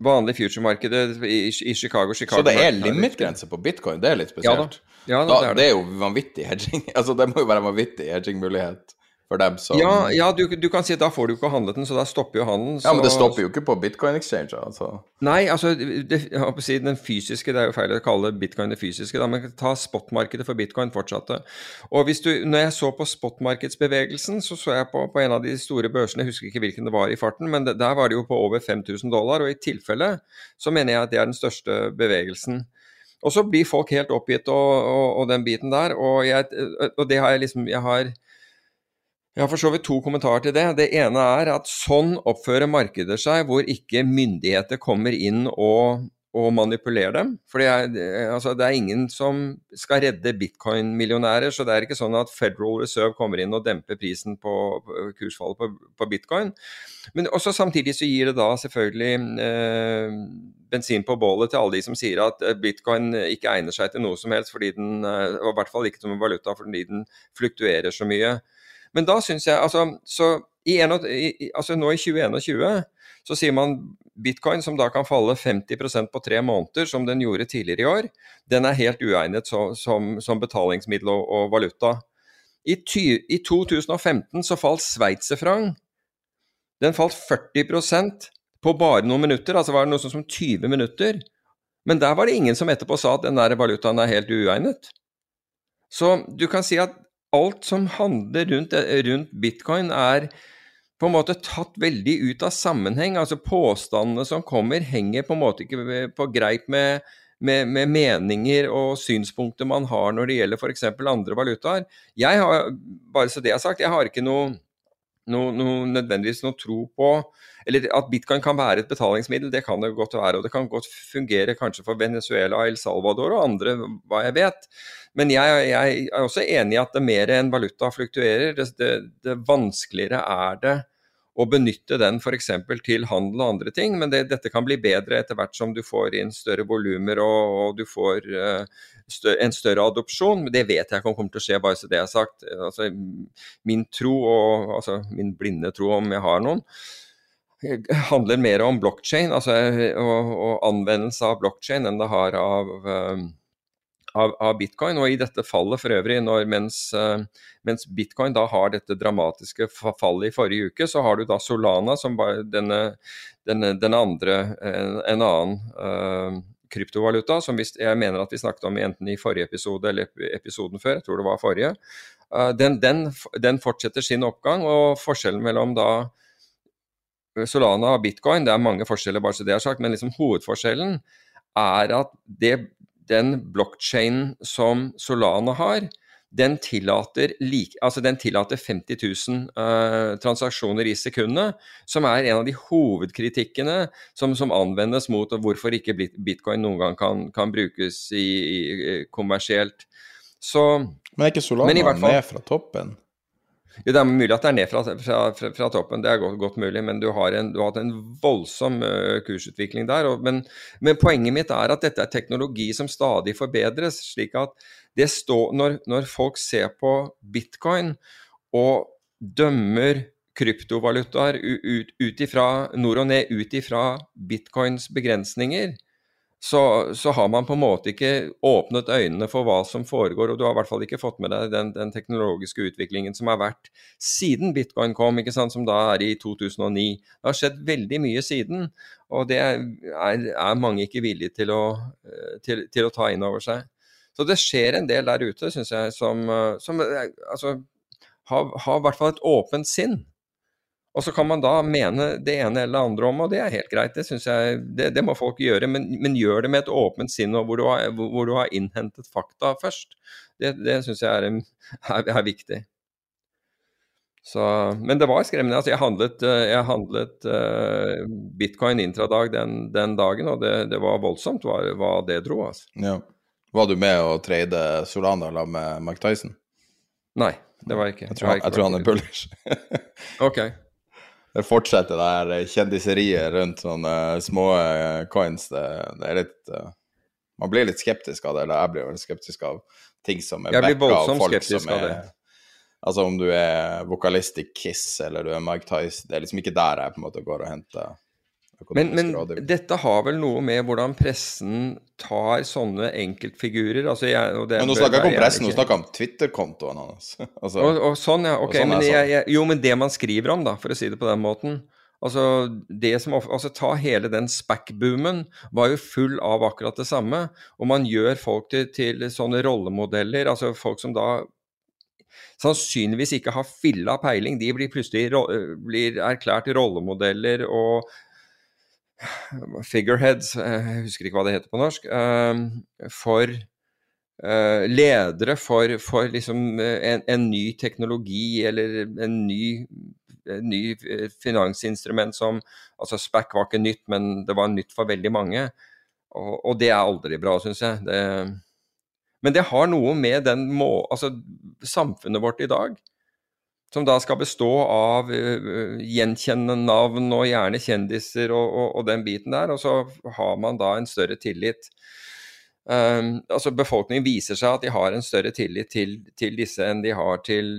vanlige future-markedet i, i, Chicago, Chicago Så det er limitgrense på bitcoin? Det er litt spesielt? Ja, da. Ja, da, det, er det. det, er jo vanvittig hedging. altså Det må jo være en vanvittig hedging-mulighet for dem som Ja, ja du, du, kan si at da får du ikke handlet den, så da stopper jo handelen. Ja, men det stopper jo ikke på bitcoin exchange, altså. Nei, altså det, si, den fysiske, det er jo feil å kalle bitcoin det fysiske, da, men ta spotmarkedet for bitcoin fortsatte. Og hvis du, når jeg så på spotmarkedsbevegelsen, så så jeg på, på en av de store børsene, jeg husker ikke hvilken det var i farten, men det, der var det jo på over 5000 dollar, og i tilfelle så mener jeg at det er den største bevegelsen. Og så blir folk helt oppgitt og, og, og den biten der, og, jeg, og det har jeg liksom Jeg har jeg har for så vidt to kommentarer til det. Det ene er at sånn oppfører markeder seg hvor ikke myndigheter kommer inn og, og manipulerer dem. For altså, det er, ingen som skal redde bitcoin-millionærer, så det er ikke sånn at Federal Reserve kommer inn og demper prisen på, kursfallet på, på, bitcoin. Men også samtidig så gir det da selvfølgelig eh, bensin på bålet til alle de som sier at eh, bitcoin ikke egner seg til noe som helst, fordi den, eh, og i hvert fall ikke som valuta fordi den fluktuerer så mye. Men da syns jeg altså, så i en, altså nå i 2021 så sier man bitcoin, som da kan falle 50% på tre måneder, som den gjorde tidligere i år, den er helt uegnet så, som, som, betalingsmiddel og, og valuta. I, ty, I, 2015 så falt sveitserfranc. Den falt 40% på bare noen minutter, altså var det noe sånt som 20 minutter. Men der var det ingen som etterpå sa at den der valutaen er helt uegnet. Så du kan si at alt som handler rundt, rundt, bitcoin, er på en måte tatt veldig ut av sammenheng. Altså Påstandene som kommer, henger på en måte ikke på greip med, med, med meninger og synspunkter man har når det gjelder f.eks. andre valutaer. Jeg har, bare så det er sagt, jeg har ikke noe, noe, noe nødvendigvis noe tro på eller at bitcoin kan være et betalingsmiddel, det kan det godt være. Og det kan godt fungere kanskje for Venezuela, El Salvador og andre, hva jeg vet. Men jeg, jeg er også enig i at det mer enn valuta fluktuerer, det, det, det vanskeligere er det å benytte den f.eks. til handel og andre ting. Men det, dette kan bli bedre etter hvert som du får inn større volumer og, og, du får uh, større, en større adopsjon. Men det vet jeg ikke om kommer til å skje, bare så det er sagt. Altså, min tro, og, altså min blinde tro om jeg har noen, handler mer om blokkjede altså, og, og, anvendelse av blokkjede enn det har av uh, av, av, bitcoin. Og i dette fallet for øvrig, når, mens, uh, mens, bitcoin da har dette dramatiske fallet i forrige uke, så har du da Solana, som denne, denne, denne andre, en, en annen uh, kryptovaluta, som vi, jeg mener at vi snakket om enten i forrige episode eller episoden før, jeg tror det var forrige. Uh, den, den, den, fortsetter sin oppgang, og forskjellen mellom da Solana og bitcoin, det er mange forskjeller, bare så det er sagt, men liksom hovedforskjellen er at det den blokkjeden som Solana har, den tillater, like, altså den tillater 50 000 uh, transaksjoner i sekundet, som er en av de hovedkritikkene som, som anvendes mot hvorfor ikke bitcoin noen gang kan, kan brukes i, i, kommersielt. Så, men er ikke Solana fall, ned fra toppen? Jo, Det er mulig at det er ned fra, fra, fra, fra toppen, det er godt, godt, mulig, men du har, en, du har hatt en voldsom uh, kursutvikling der. Og, men, men, poenget mitt er at dette er teknologi som stadig forbedres. slik at det står, når, når folk ser på bitcoin og dømmer kryptovalutaer ut, ut ifra nord og ned ut ifra bitcoins begrensninger, så, så, har man på en måte ikke åpnet øynene for hva som foregår, og du har i hvert fall ikke fått med deg den, den teknologiske utviklingen som har vært siden bitcoin kom, sant, som da er i 2009. Det har skjedd veldig mye siden, og det er, er mange ikke villige til å, eh, til, til å, ta inn over seg. Så det skjer en del der ute, syns jeg, som, eh, som eh, altså, har, har i hvert fall et åpent sinn og så kan man da mene det ene eller det andre om, og det er helt greit. Det synes jeg, det, det må folk gjøre, men, men, gjør det med et åpent sinn og hvor du har, hvor du har innhentet fakta først. Det, det syns jeg er, er, er viktig. Så, men det var skremmende. Altså, jeg handlet, jeg handlet uh, bitcoin intradag den, den dagen, og det, det var voldsomt hva, hva, det dro. Altså. Ja. Var du med å trade Solana sammen med Mike Tyson? Nei, det var jeg ikke. Jeg tror, jeg, jeg tror han er bullish. ok det fortsetter det her kjendiseriet rundt sånne små eh, coins. Det, det er litt Man blir litt skeptisk av det, eller jeg blir veldig skeptisk av ting som er backa av folk som er Altså om du er vokalist i Kiss eller du er Mike Tyson, det er liksom ikke der jeg på en måte går og henter Men, men dette har vel noe med hvordan pressen tar sånne enkeltfigurer altså jeg, Men nå snakker jeg ikke om pressen, nå snakker jeg om Twitter-kontoen hans. altså, og, og, sånn, ja. Ok, sånn men jeg, jeg, jo, men det man skriver om, da, for å si det på den måten Altså, det som, altså Ta hele den SPAC-boomen var jo full av akkurat det samme. Og man gjør folk til, til sånne rollemodeller, altså folk som da sannsynligvis ikke har filla peiling. De blir plutselig blir erklært rollemodeller og figureheads, eh, jeg husker ikke hva det heter på norsk, eh, for eh, ledere for, for liksom en, en, ny teknologi eller en ny, en ny finansinstrument som altså SPAC var ikke nytt, men det var nytt for veldig mange. Og, og det er aldri bra, syns jeg. Det, men det har noe med den må, altså, samfunnet vårt i dag, som da skal bestå av uh, gjenkjennende navn og gjerne kjendiser og, og, og, den biten der, og så har man da en større tillit. Um, altså Befolkningen viser seg at de har en større tillit til, til, disse enn de har til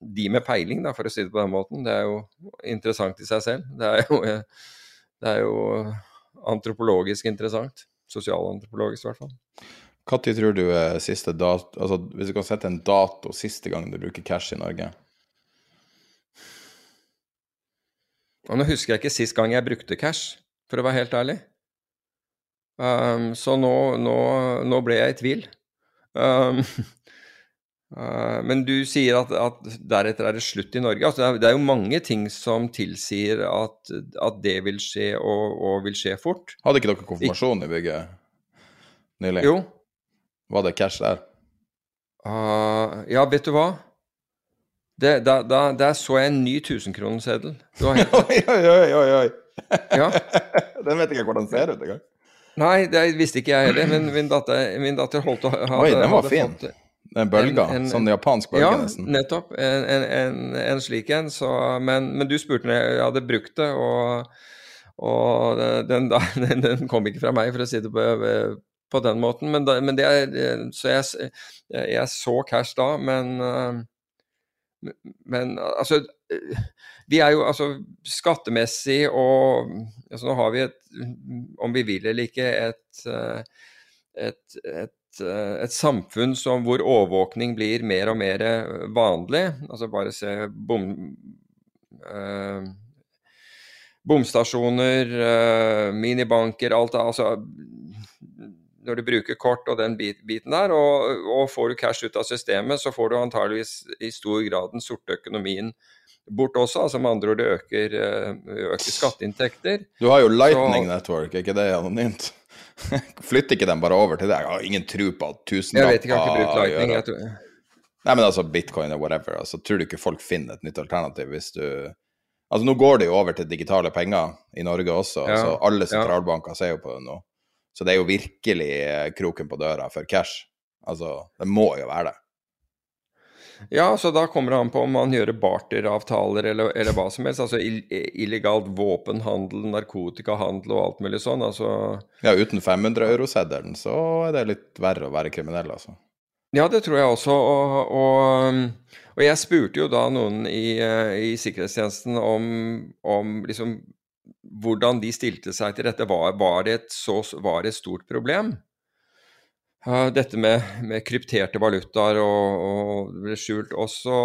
de med peiling, da, for å si det på den måten. Det er jo interessant i seg selv. Det er jo, det er jo antropologisk interessant. Sosialantropologisk, i hvert fall. Når tror du er siste dato Altså, hvis du kan sette en dato siste gang du bruker cash i Norge? Og nå husker jeg ikke sist gang jeg brukte cash, for å være helt ærlig. Um, så nå, nå, nå, ble jeg i tvil. Um, uh, men du sier at, at, deretter er det slutt i Norge. Altså, det, er, det, er, jo mange ting som tilsier at, at det vil skje, og, og, vil skje fort. Hadde ikke dere konfirmasjon i bygget nylig? Jo, var det cash der? Uh, ja, vet du hva? Det, da, da, der så jeg en ny 1000-kroneseddel. oi, oi, oi, oi, ja. Den vet jeg ikke hvordan ser ut engang. Nei, det visste ikke jeg heller, men min datter, min datter holdt å ha Oi, den var fin. Fått, den bølga, en, en, sånn japansk bølge ja, nesten. Ja, nettopp. En, en, slik en. Så, men, men, du spurte når jeg hadde brukt det, og, og den, den, den, kom ikke fra meg, for å si det på, på den måten. Men, da, men det så jeg, jeg, så cash da, men eh, men altså Vi er jo altså skattemessig og altså Nå har vi et, om vi vil eller ikke, et, et, et, et samfunn som, hvor overvåkning blir mer og mer vanlig. Altså bare se bom, eh, bomstasjoner, eh, minibanker, alt det. Altså når du bruker kort og den biten der, og, og, får du cash ut av systemet, så får du antageligvis i stor grad den sorte økonomien bort også. altså Med andre ord, det øker, eh, øker skatteinntekter. Du har jo Lightning så, Network, er ikke det anonymt? Flytter ikke den bare over til deg? Jeg har ingen tro på at tusenlapper Jeg vet ikke, jeg har ikke brukt Lightning. Jeg tror... Nei, men altså bitcoin og whatever. altså Tror du ikke folk finner et nytt alternativ hvis du Altså Nå går det jo over til digitale penger i Norge også. Ja, altså Alle sentralbanker ja. ser jo på det nå. Så det er jo virkelig eh, kroken på døra for cash. Altså, det må jo være det. Ja, så da kommer det an på om man gjør barteravtaler eller, eller hva som helst. Altså illegalt våpenhandel, narkotikahandel og alt mulig sånn. Altså Ja, uten 500-euroseddelen så er det litt verre å være kriminell, altså. Ja, det tror jeg også. Og, og, og jeg spurte jo da noen i, eh, i sikkerhetstjenesten om, om liksom hvordan de stilte seg til dette, var, var, det, et så, var det et stort problem? Uh, dette med, med, krypterte valutaer og, og skjult også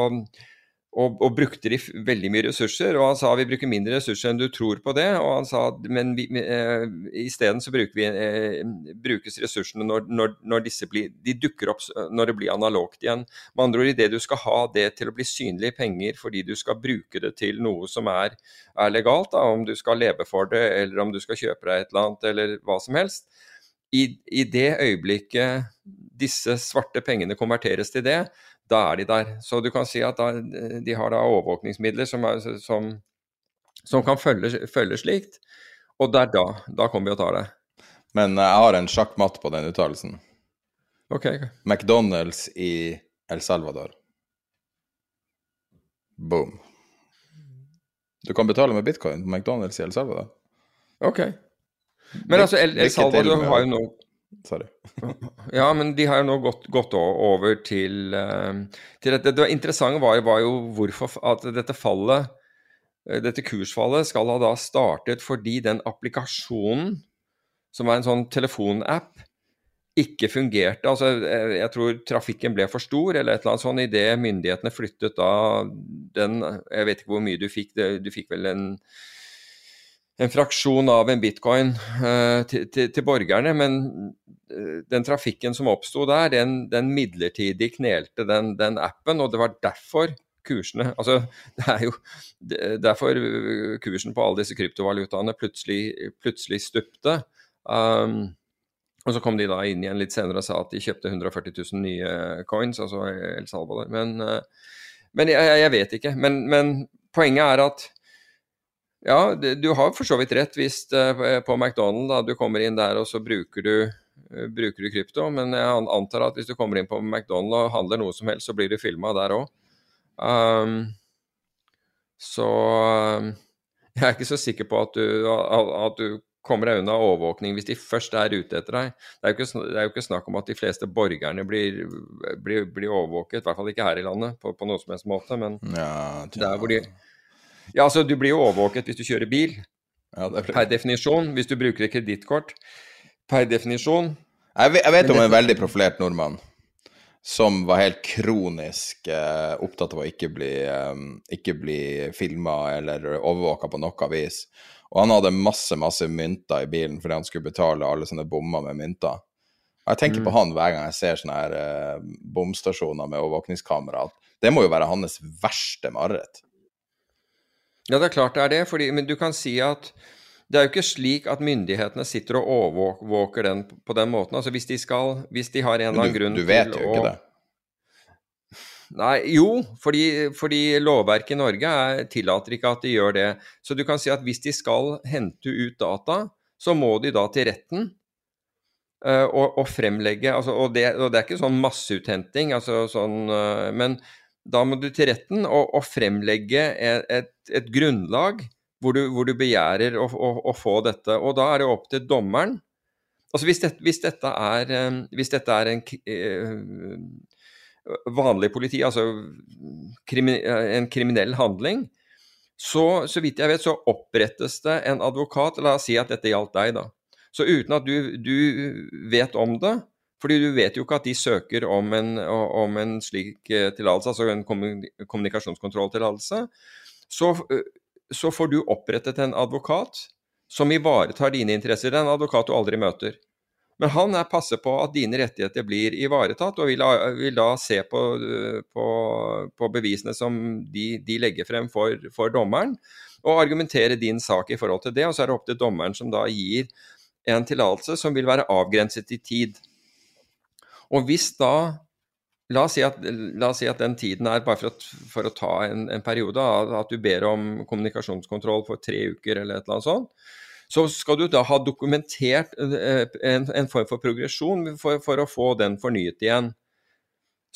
og, og, brukte de veldig mye ressurser. Og han sa vi bruker mindre ressurser enn du tror på det. Og han sa men vi, eh, isteden så bruker vi, eh, brukes ressursene når, når, når, disse blir, de dukker opp når det blir analogt igjen. Med andre ord, idet du skal ha det til å bli synlige penger fordi du skal bruke det til noe som er, er legalt, da, om du skal leve for det eller om du skal kjøpe deg et eller annet eller hva som helst. I, i det øyeblikket disse svarte pengene konverteres til det, da er de der. Så du kan si at da, de har da overvåkningsmidler som, er, som, som kan følge, følge, slikt. Og det er da. Da kommer vi og tar det. Men jeg har en sjakkmatt på den uttalelsen. Okay. McDonald's i El Salvador. Boom. Du kan betale med bitcoin på McDonald's i El Salvador. OK. Men altså, El, El Salvador har jo nå Sorry. ja, men de har jo nå gått, gått over til, uh, til dette. Det interessante var, var, jo hvorfor at dette fallet eh, dette kursfallet skal ha da startet fordi den applikasjonen, som er en sånn telefonapp, ikke fungerte. Altså, eh, jeg tror trafikken ble for stor, eller et eller annet sånt, idet myndighetene flyttet da den Jeg vet ikke hvor mye du fikk, du fikk vel en, en fraksjon av en bitcoin uh, til, til, til, borgerne, men den trafikken som oppsto der, den, den, midlertidig knelte den, den appen, og det var derfor kursene Altså, det er jo derfor kursen på alle disse kryptovalutaene plutselig, plutselig stupte. Um, og så kom de da inn igjen litt senere og sa at de kjøpte 140 000 nye coins, altså El Salvador. Men, uh, men jeg, jeg, vet ikke. Men, men, poenget er at ja, du har for så vidt rett hvis uh, på McDonald's da, du kommer inn der og så bruker du uh, bruker du krypto, men jeg antar at hvis du kommer inn på McDonald's og handler noe som helst, så blir du filma der òg. Um, så um, jeg er ikke så sikker på at du, at du kommer deg unna overvåkning hvis de først er ute etter deg. Det er jo ikke, det er jo ikke snakk om at de fleste borgerne blir, blir, blir, overvåket, i hvert fall ikke her i landet på, på noen som helst måte, men ja, der hvor de Ja, altså, du blir jo overvåket hvis du kjører bil, ja, per definisjon. Hvis du bruker et kredittkort, per definisjon. Jeg vet, jeg vet om en veldig profilert nordmann som var helt kronisk eh, opptatt av å ikke bli, ikke bli filma eller overvåka på noe vis. Og han hadde masse, masse mynter i bilen fordi han skulle betale alle sånne bommer med mynter. Og jeg tenker mm. på han hver gang jeg ser sånne her eh, bomstasjoner med overvåkningskamera. Det må jo være hans verste mareritt. Ja, det er klart det er det, fordi, men du kan si at det er jo ikke slik at myndighetene sitter og overvåker den på den måten. Altså hvis de skal Hvis de har en eller annen grunn til å Du vet jo ikke det. Nei, jo, fordi, fordi lovverket i Norge er, tillater ikke at de gjør det. Så du kan si at hvis de skal hente ut data, så må de da til retten uh, og, og, fremlegge altså, og, det, og, det, er ikke sånn masseuthenting, altså, sånn, uh, men da må du til retten og, og fremlegge et, et, grunnlag hvor du, hvor du begjærer å, å, å, få dette. Og da er det opp til dommeren. Altså hvis, det, hvis, dette, er, eh, hvis dette er en eh, vanlig politi, altså krimi, en kriminell handling, så, så vidt jeg vet, så opprettes det en advokat La oss si at dette gjaldt deg, da. Så uten at du, du vet om det, fordi du vet jo ikke at de søker om en, om en slik eh, tillatelse, altså en kommunikasjonskontrolltillatelse, så så får du opprettet en advokat som ivaretar dine interesser. Det en advokat du aldri møter. Men han er passe på at dine rettigheter blir ivaretatt, og vil, vil da se på, på, på, bevisene som de, de legger frem for, for, dommeren, og argumentere din sak i forhold til det. Og så er det opp til dommeren som da gir en tillatelse som vil være avgrenset i tid. Og hvis da La oss, si at, la oss si at, den tiden er, bare for, at, for å ta en, en, periode, at du ber om kommunikasjonskontroll for tre uker eller et eller annet sånt, så skal du da ha dokumentert eh, en, en form for progresjon for, for, å få den fornyet igjen.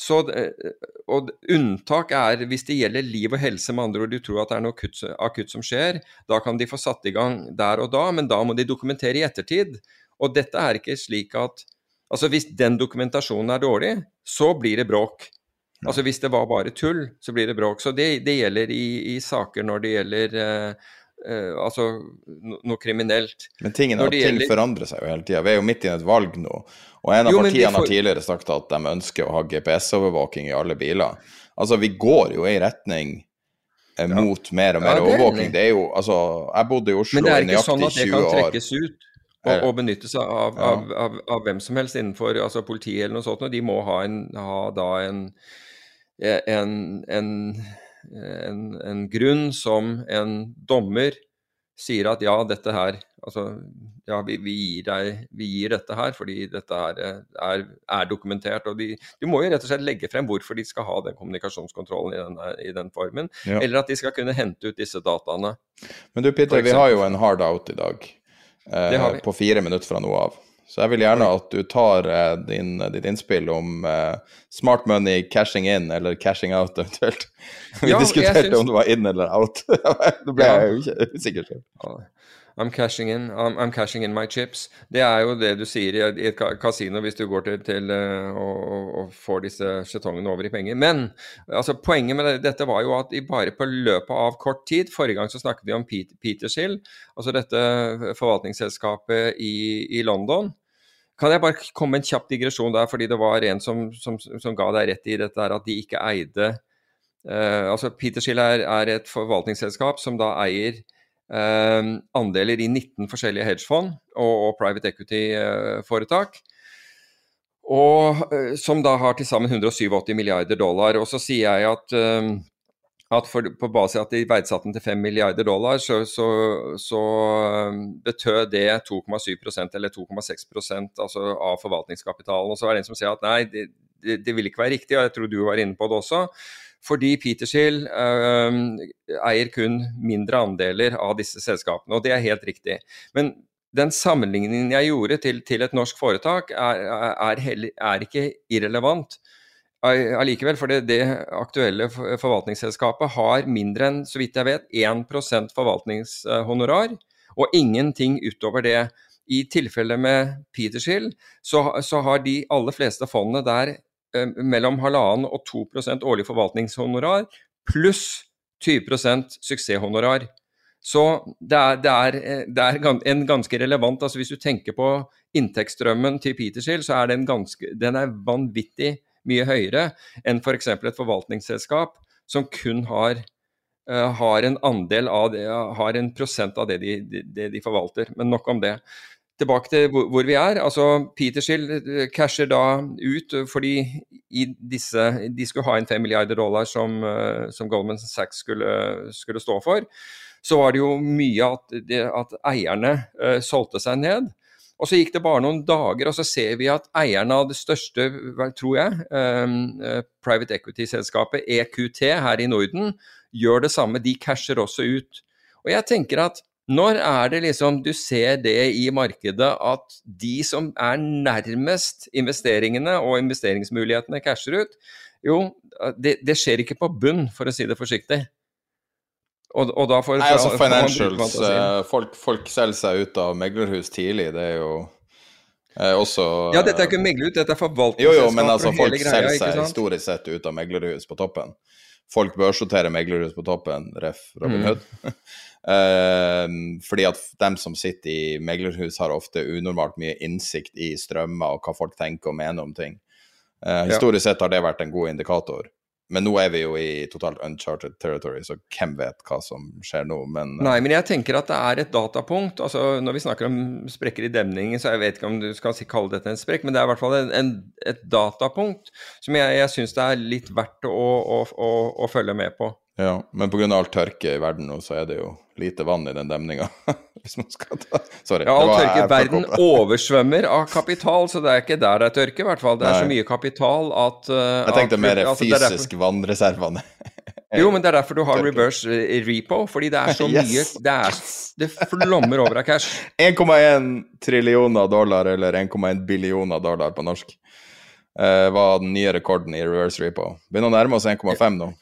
Så, eh, og Unntak er hvis det gjelder liv og helse, med andre ord du tror at det er noe akutt, akutt som skjer. Da kan de få satt i gang der og da, men da må de dokumentere i ettertid. Og dette er ikke slik at Altså Hvis den dokumentasjonen er dårlig, så blir det bråk. Altså Hvis det var bare tull, så blir det bråk. Så det, det gjelder i, i, saker når det gjelder uh, uh, altså no, noe kriminelt. Men tingene ting gjelder... forandrer seg jo hele tida. Vi er jo midt i et valg nå. Og en av jo, partiene får... har tidligere sagt at de ønsker å ha GPS-overvåking i alle biler. Altså Vi går jo i retning eh, mot mer og mer ja, overvåking. Det er jo, altså, Jeg bodde i Oslo i nøyaktig 20 år. Men det er ikke sånn at det kan trekkes ut? Og, og benytte seg av, ja. av, av, av, hvem som helst innenfor altså politiet eller noe sånt. Og de må ha, en, ha da en, en, en, grunn som en dommer sier at ja, dette her Altså, ja, vi, vi, gir, deg, vi gir dette her fordi dette her er, er dokumentert. Og de, de, må jo rett og slett legge frem hvorfor de skal ha den kommunikasjonskontrollen i denne, i den formen. Ja. Eller at de skal kunne hente ut disse dataene. Men du Peter, vi har jo en hard out i dag eh, på fire minutter fra nå av. Så jeg vil gjerne at du tar eh, din, ditt innspill om eh, smart money, cashing in eller cashing out eventuelt. Vi ja, diskuterte syns... om det var in eller out. Nå ble ja. jeg usikker. I'm cashing in, I'm, I'm, cashing in my chips. Det er jo det du sier i, et kasino hvis du går til, til uh, og, får disse skjetongene over i penger. Men altså, poenget med dette var jo at bare på løpet av kort tid Forrige gang så snakket vi om Petershill, altså dette forvaltningsselskapet i, i, London. Kan jeg bare komme med en kjapp digresjon der, fordi det var en som, som, som ga deg rett i dette her, at de ikke eide uh, altså Petershill er, er et forvaltningsselskap som da eier andeler i 19 forskjellige hedgefond og, og private equity-foretak. Og eh, Som da har til sammen 187 milliarder dollar. Og så sier jeg at, ehm, at for, på base av at de verdsatte den til 5 milliarder dollar, så, så, så ehm, betød det 2,7% eller 2,6% altså av forvaltningskapitalen. Og så er det en som sier at nei, det, det, det vil ikke være riktig, og jeg tror du var inne på det også. Fordi Petershill øh, eier kun mindre andeler av disse selskapene, og det er helt riktig. Men den sammenligningen jeg gjorde til, til et norsk foretak, er, er, er ikke irrelevant allikevel. For det, det, aktuelle forvaltningsselskapet har mindre enn, så vidt jeg vet, 1% forvaltningshonorar, og ingenting utover det. I tilfellet med Petershill, så, så, har de aller fleste fondene der Eh, mellom halvannen og 2% årlig forvaltningshonorar pluss 20 suksesshonorar. Så det er, det, er, eh, det er, en ganske relevant altså Hvis du tenker på inntektsstrømmen til Petershill, så er den, ganske, den er vanvittig mye høyere enn f.eks. For et forvaltningsselskap som kun har, uh, har en andel av det, har en prosent av det de, det de forvalter. Men nok om det tilbake til hvor, vi er. altså Petershill eh, casher da ut eh, fordi disse, de skulle ha inn 5 milliarder dollar som, eh, som Goldman Sachs skulle, skulle, stå for. Så var det jo mye at, at eierne uh, solgte seg ned. Og så gikk det bare noen dager, og så ser vi at eierne av det største, tror jeg, um, private equity-selskapet EQT her i Norden, gjør det samme. De casher også ut. Og jeg tenker at når er det liksom du ser det i markedet at de som er nærmest investeringene og investeringsmulighetene casher ut? Jo, det, det skjer ikke på bunn, for å si det forsiktig. Og, og får Nei, altså financials uh, folk, folk, selger seg ut av meglerhus tidlig, det er jo uh, også Ja, dette er ikke megler ut, dette er forvaltningsselskap. Jo, jo, men altså folk greia, selger seg historisk sett ut av meglerhus på toppen. Folk børsorterer meglerhus på toppen, ref. Robin mm. Hood. Mm. Uh, fordi at dem som sitter i meglerhus, har ofte unormalt mye innsikt i strømmer og hva folk tenker og mener om ting. Uh, historisk ja. sett har det vært en god indikator. Men nå er vi jo i totalt uncharted territory, så hvem vet hva som skjer nå, men uh... Nei, men jeg tenker at det er et datapunkt. altså Når vi snakker om sprekker i demningen, så jeg vet ikke om du skal kalle dette en sprekk, men det er i hvert fall en, en, et datapunkt som jeg, jeg syns det er litt verdt å, å, å, å følge med på. Ja, men pga. all tørke i verden nå, så er det jo lite vann i den demninga. Hvis man skal ta Sorry. Ja, all tørke verden oversvømmer av kapital, så det er ikke der det er tørke, i hvert fall. Det er Nei. så mye kapital at uh, Jeg tenkte at, mer altså, fysisk derfor... vannreservene. jo, men det er derfor du har reverse eh, repo, fordi det er så yes. mye Det, er, det flommer over av cash. 1,1 trillioner dollar, eller 1,1 billioner dollar på norsk, uh, var den nye rekorden i reverse repo. Begynner å nærme oss 1,5 nå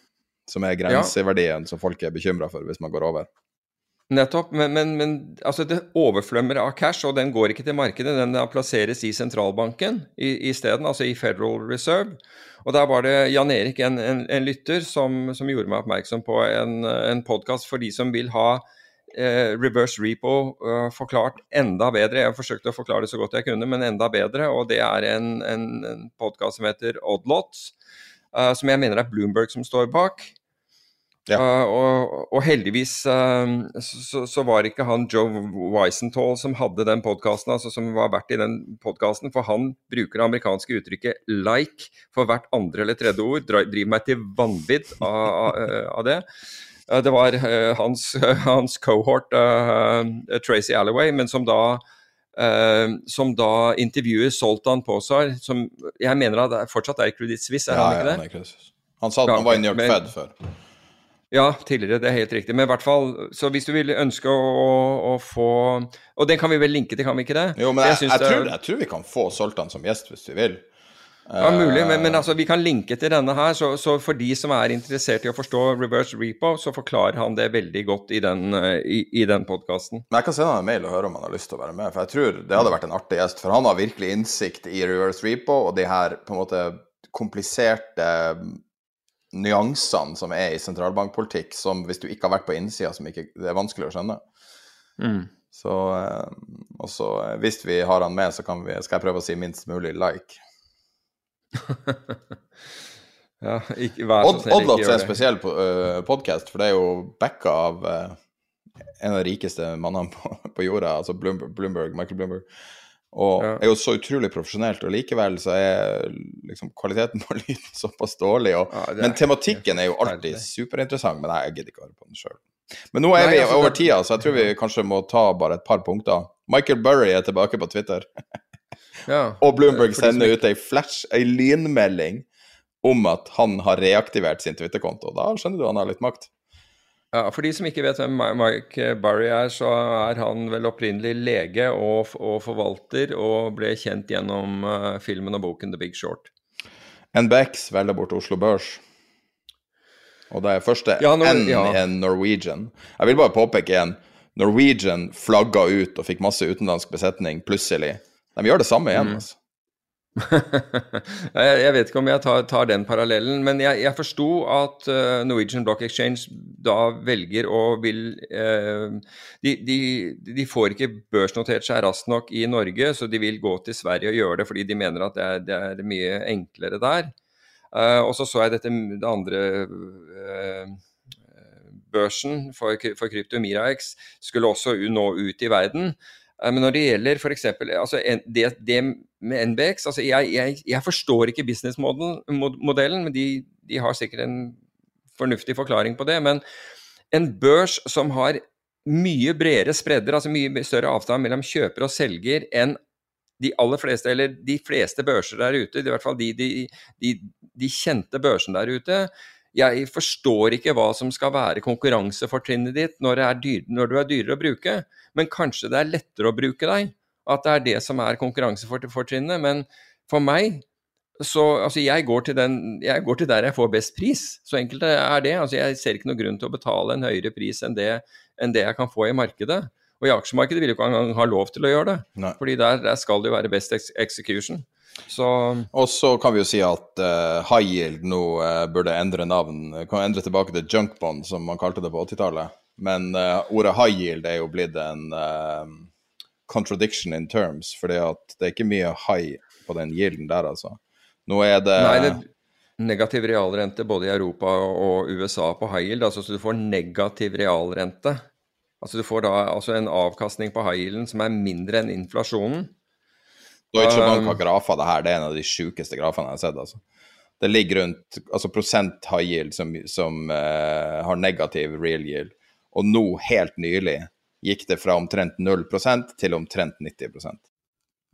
som er grenseverdien ja. som folk er bekymra for hvis man går over. Nettopp, men, men, men altså det overflømmer av cash, og den går ikke til markedet. Den plasseres i sentralbanken isteden, altså i Federal Reserve. Og der var det Jan Erik, en, en, en lytter, som, som, gjorde meg oppmerksom på en, en podkast for de som vil ha eh, reverse repo eh, forklart enda bedre. Jeg forsøkte å forklare det så godt jeg kunne, men enda bedre. Og det er en, en, en podkast som heter Oddlots som jeg mener er Bloomberg som står bak. Ja. Uh, og, og, heldigvis uh, så, så, var ikke han Joe Weisenthal som hadde den podkasten, altså som var verdt i den podkasten, for han bruker det amerikanske uttrykket 'like' for hvert andre eller tredje ord. Driver meg til vanvidd av, av, av det. Uh, det var hans, hans cohort Tracy Alloway, men som da Uh, som da intervjuer Soltan Posar, som jeg mener at det fortsatt er Credit Suisse, er ja, han ikke det? Ja, han, han sa at ja, han var i New York men, Fed før. Ja, tidligere. Det er helt riktig. Men i hvert fall, så hvis du vil ønske å, å, få Og den kan vi vel linke til, kan vi ikke det? Jo, men jeg, jeg, jeg, tror, jeg, tror, vi kan få Soltan som gjest hvis vi vil. Ja, mulig, men, men altså, vi kan linke til denne her. Så, så, for de som er interessert i å forstå reverse repo, så forklarer han det veldig godt i den, eh, i, i den podkasten. Jeg kan sende han en mail og høre om han har lyst til å være med, for jeg tror det hadde vært en artig gjest. For han har virkelig innsikt i reverse repo og de her på en måte kompliserte nyansene som er i sentralbankpolitikk, som hvis du ikke har vært på innsida, som ikke, det er vanskelig å skjønne. Mm. Så eh, også, hvis vi har han med, så vi, skal jeg prøve å si minst mulig like. Ja, ikke vær så snill, Oddlots er en spesiell uh, podkast, for det er jo backa av uh, en av de rikeste mannene på, på jorda, altså Bloomberg, Bloomberg, Michael Bloomberg. Og ja. er jo så utrolig profesjonelt, og likevel så er liksom kvaliteten på lyden såpass dårlig. Og, ja, men tematikken er jo alltid superinteressant, men jeg gidder ikke å høre på den sjøl. Men nå er Nei, vi altså, over tida, så jeg tror vi kanskje må ta bare et par punkter. Michael Burry er tilbake på Twitter. Og Bloomberg sender ut ei flash, ei lynmelding om at han har reaktivert sin Twitter-konto. Da skjønner du han har litt makt. Ja, For de som ikke vet hvem Mike Barry er, så er han vel opprinnelig lege og, og forvalter, og ble kjent gjennom uh, filmen og boken The Big Short. NBX velger bort Oslo Børs. Og det er første ja, når, N ja. en Norwegian. Jeg vil bare påpeke en. Norwegian flagga ut og fikk masse utenlandsk besetning plutselig. De gjør det samme igjen. Mm. altså. jeg vet ikke om jeg tar, tar den parallellen, men jeg, jeg forsto at uh, Norwegian Block Exchange da velger å vil uh, de, de, de, får ikke børsnotert seg raskt nok i Norge, så de vil gå til Sverige og gjøre det fordi de mener at det er, det er mye enklere der. Uh, og så så jeg dette det andre børsen for, for krypto, Mirax, skulle også nå ut i verden. Eh, men når det gjelder f.eks. Altså, det, det, med NBX altså jeg, jeg, jeg forstår ikke businessmodellen, men de, de, har sikkert en fornuftig forklaring på det. Men en børs som har mye bredere spredder, altså mye større avstand mellom kjøper og selger enn de aller fleste, eller de fleste børser der ute, i hvert fall de, de, de kjente børsene der ute, jeg forstår ikke hva som skal være konkurransefortrinnet ditt når, dyr, når, du er dyrere å bruke, men kanskje det er lettere å bruke deg. At det er det som er konkurransefortrinnet. Men for meg så altså jeg går, den, jeg går, til der jeg får best pris. Så enkelt er det. Altså jeg ser ikke noen grunn til å betale en høyere pris enn det, enn det jeg kan få i markedet. Og i aksjemarkedet vil du ikke engang ha lov til å gjøre det. Nei. Fordi der, der skal det jo være best execution. Så... Og så kan vi jo si at uh, high yield nå uh, burde endre navn. Kan endre tilbake til junkbond, som man kalte det på 80-tallet. Men uh, ordet high yield er jo blitt en contradiction in terms, fordi at det er ikke mye high på den yielden der, altså. Nå er det Nei, det er negativ realrente både i Europa og USA på high yield, altså så du får negativ realrente. Altså du får da altså en avkastning på high yielden som er mindre enn inflasjonen. Deutsche Bank um, har grafer det her, det er en av de sjukeste grafene jeg har sett. altså. Det ligger rundt altså prosent high yield som, som uh, har negativ real yield. Og nå, helt nylig, gikk det fra omtrent 0% til omtrent 90%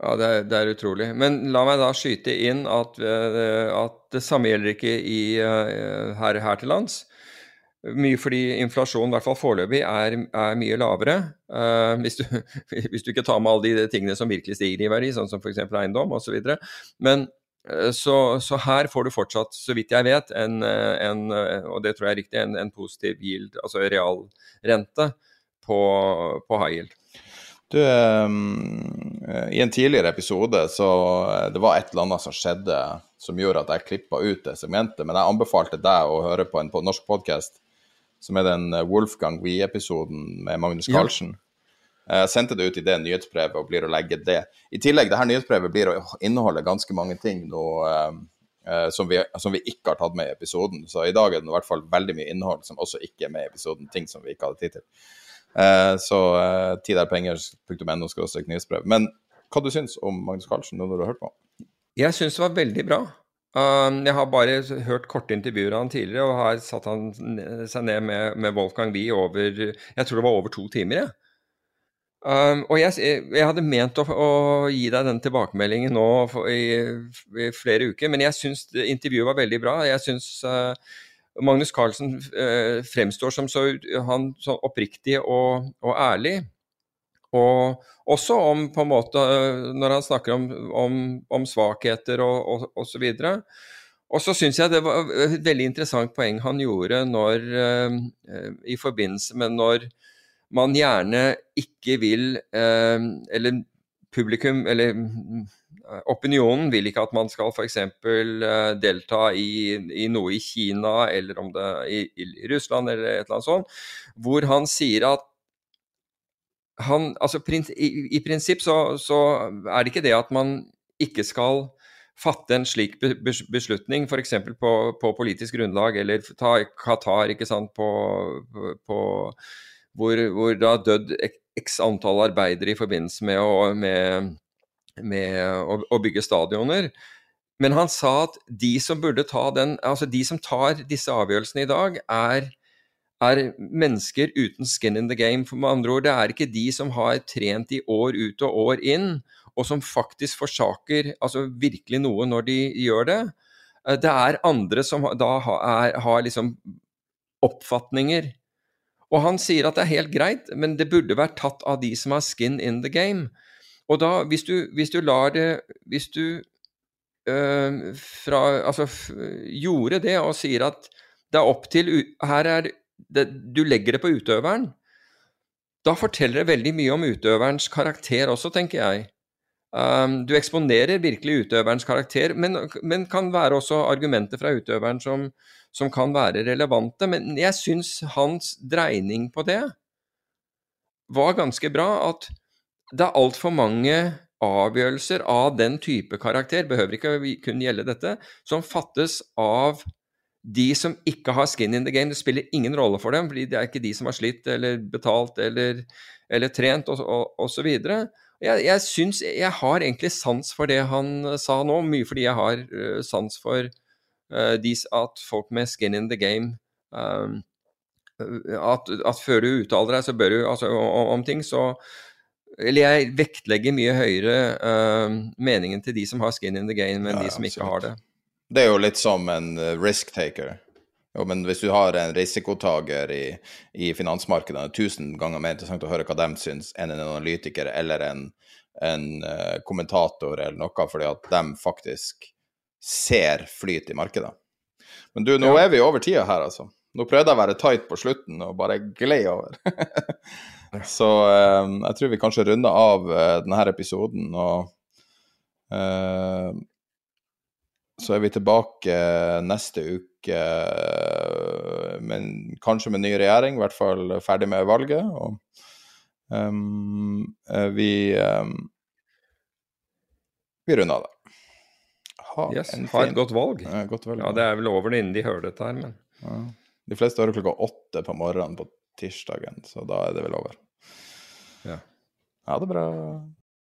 Ja, det er, det er, utrolig. Men la meg da skyte inn at, uh, at det samme gjelder ikke i, uh, her, her til lands. Mye fordi inflasjonen, i hvert fall foreløpig, er, er, mye lavere. Uh, hvis, du, hvis, du, ikke tar med alle de tingene som virkelig stiger i verdi, sånn som f.eks. eiendom osv. Men uh, så, så, her får du fortsatt, så vidt jeg vet, en, en og det tror jeg er riktig, en, en positiv yield, altså realrente, på, på high yield. Du, um, I en tidligere episode så det var et eller annet som skjedde som gjorde at jeg klippa ut det segmentet, men jeg anbefalte deg å høre på en norsk podkast som er den eh, Wolfgang Wie-episoden med Magnus Carlsen. Jeg sendte det ut i det nyhetsbrevet og blir å legge det. I tillegg, det her nyhetsbrevet blir å inneholde ganske mange ting nå, eh, som, vi, som, vi, ikke har tatt med i episoden. Så i dag er det i hvert fall veldig mye innhold som også ikke er med i episoden. Ting som vi ikke hadde tid til. Eh, så uh, et nyhetsbrev. Men hva du syns om Magnus Carlsen nå når du har hørt på? Jeg syns det var veldig bra. Um, jeg har bare hørt korte intervjuer av han tidligere, og har satt han seg ned med, med Wolfgang Wie over Jeg tror det var over to timer, jeg. Um, og jeg, jeg, hadde ment å, å, gi deg den tilbakemeldingen nå for, i, i, flere uker, men jeg syns intervjuet var veldig bra. Jeg syns uh, Magnus Carlsen uh, fremstår som så, han, så oppriktig og, og ærlig. Og også om på en måte Når han snakker om, om, om svakheter og, og, og så videre. Og så syns jeg det var et veldig interessant poeng han gjorde når, i forbindelse med når man gjerne ikke vil Eller publikum, eller opinionen vil ikke at man skal f.eks. Delta i, i, noe i Kina eller om det i, i Russland eller et eller annet sånt, hvor han sier at han, altså, i, i, prinsipp så, så, er det ikke det at man ikke skal fatte en slik beslutning, f.eks. På, på politisk grunnlag, eller ta Qatar ikke sant, på, på hvor, hvor det har dødd x antall arbeidere i forbindelse med, å, med, med å, å, bygge stadioner. Men han sa at de som ta den, altså de som tar disse avgjørelsene i dag, er er mennesker uten skin in the game. For med andre ord, det er ikke de som har trent i år ut og år inn, og som faktisk forsaker altså virkelig noe når de gjør det. Eh, det er andre som da har, har liksom oppfatninger. Og han sier at det er helt greit, men det burde vært tatt av de som har skin in the game. Og da, hvis du, hvis du lar det Hvis du øh, fra, altså, gjorde det og sier at det er opp til Her er det, du legger det på utøveren, da forteller det veldig mye om utøverens karakter også, tenker jeg. Um, du eksponerer virkelig utøverens karakter, men, men, kan være også argumenter fra utøveren som, som kan være relevante. Men jeg syns hans dreining på det var ganske bra. At det er altfor mange avgjørelser av den type karakter, behøver ikke kun gjelde dette, som fattes av de som ikke har skin in the game, det spiller ingen rolle for dem, fordi det er ikke de som har slitt eller betalt eller, eller trent osv. Jeg, jeg syns jeg har egentlig sans for det han sa nå, mye fordi jeg har uh, sans for uh, de, at folk med skin in the game um, at, at, før du uttaler deg så bør du, altså, om, om ting, så Eller jeg vektlegger mye høyere uh, meningen til de som har skin in the game, enn ja, de som ikke har det. Det er jo litt som en eh, risk taker. Jo, men hvis du har en risikotaker i, i finansmarkedene, er det tusen ganger mer interessant å høre hva de syns, enn en analytiker eller en, en uh, kommentator eller noe, fordi at de faktisk ser flyt i markedet. Men du, nå ja. er vi over tida her, altså. Nå prøvde jeg å være tight på slutten og bare glei over. Så um, jeg tror vi kanskje runder av uh, denne episoden. og uh, så er vi tilbake neste uke, men kanskje med ny regjering, i hvert fall ferdig med valget. Og um, vi um, vi runder det. Ha, yes, ha et godt valg. Ja, godt valg. Ja, Det er vel over det innen de hører dette her, men ja. De fleste hører klokka åtte på morgenen på tirsdagen, så da er det vel over. Ja. Ha det bra.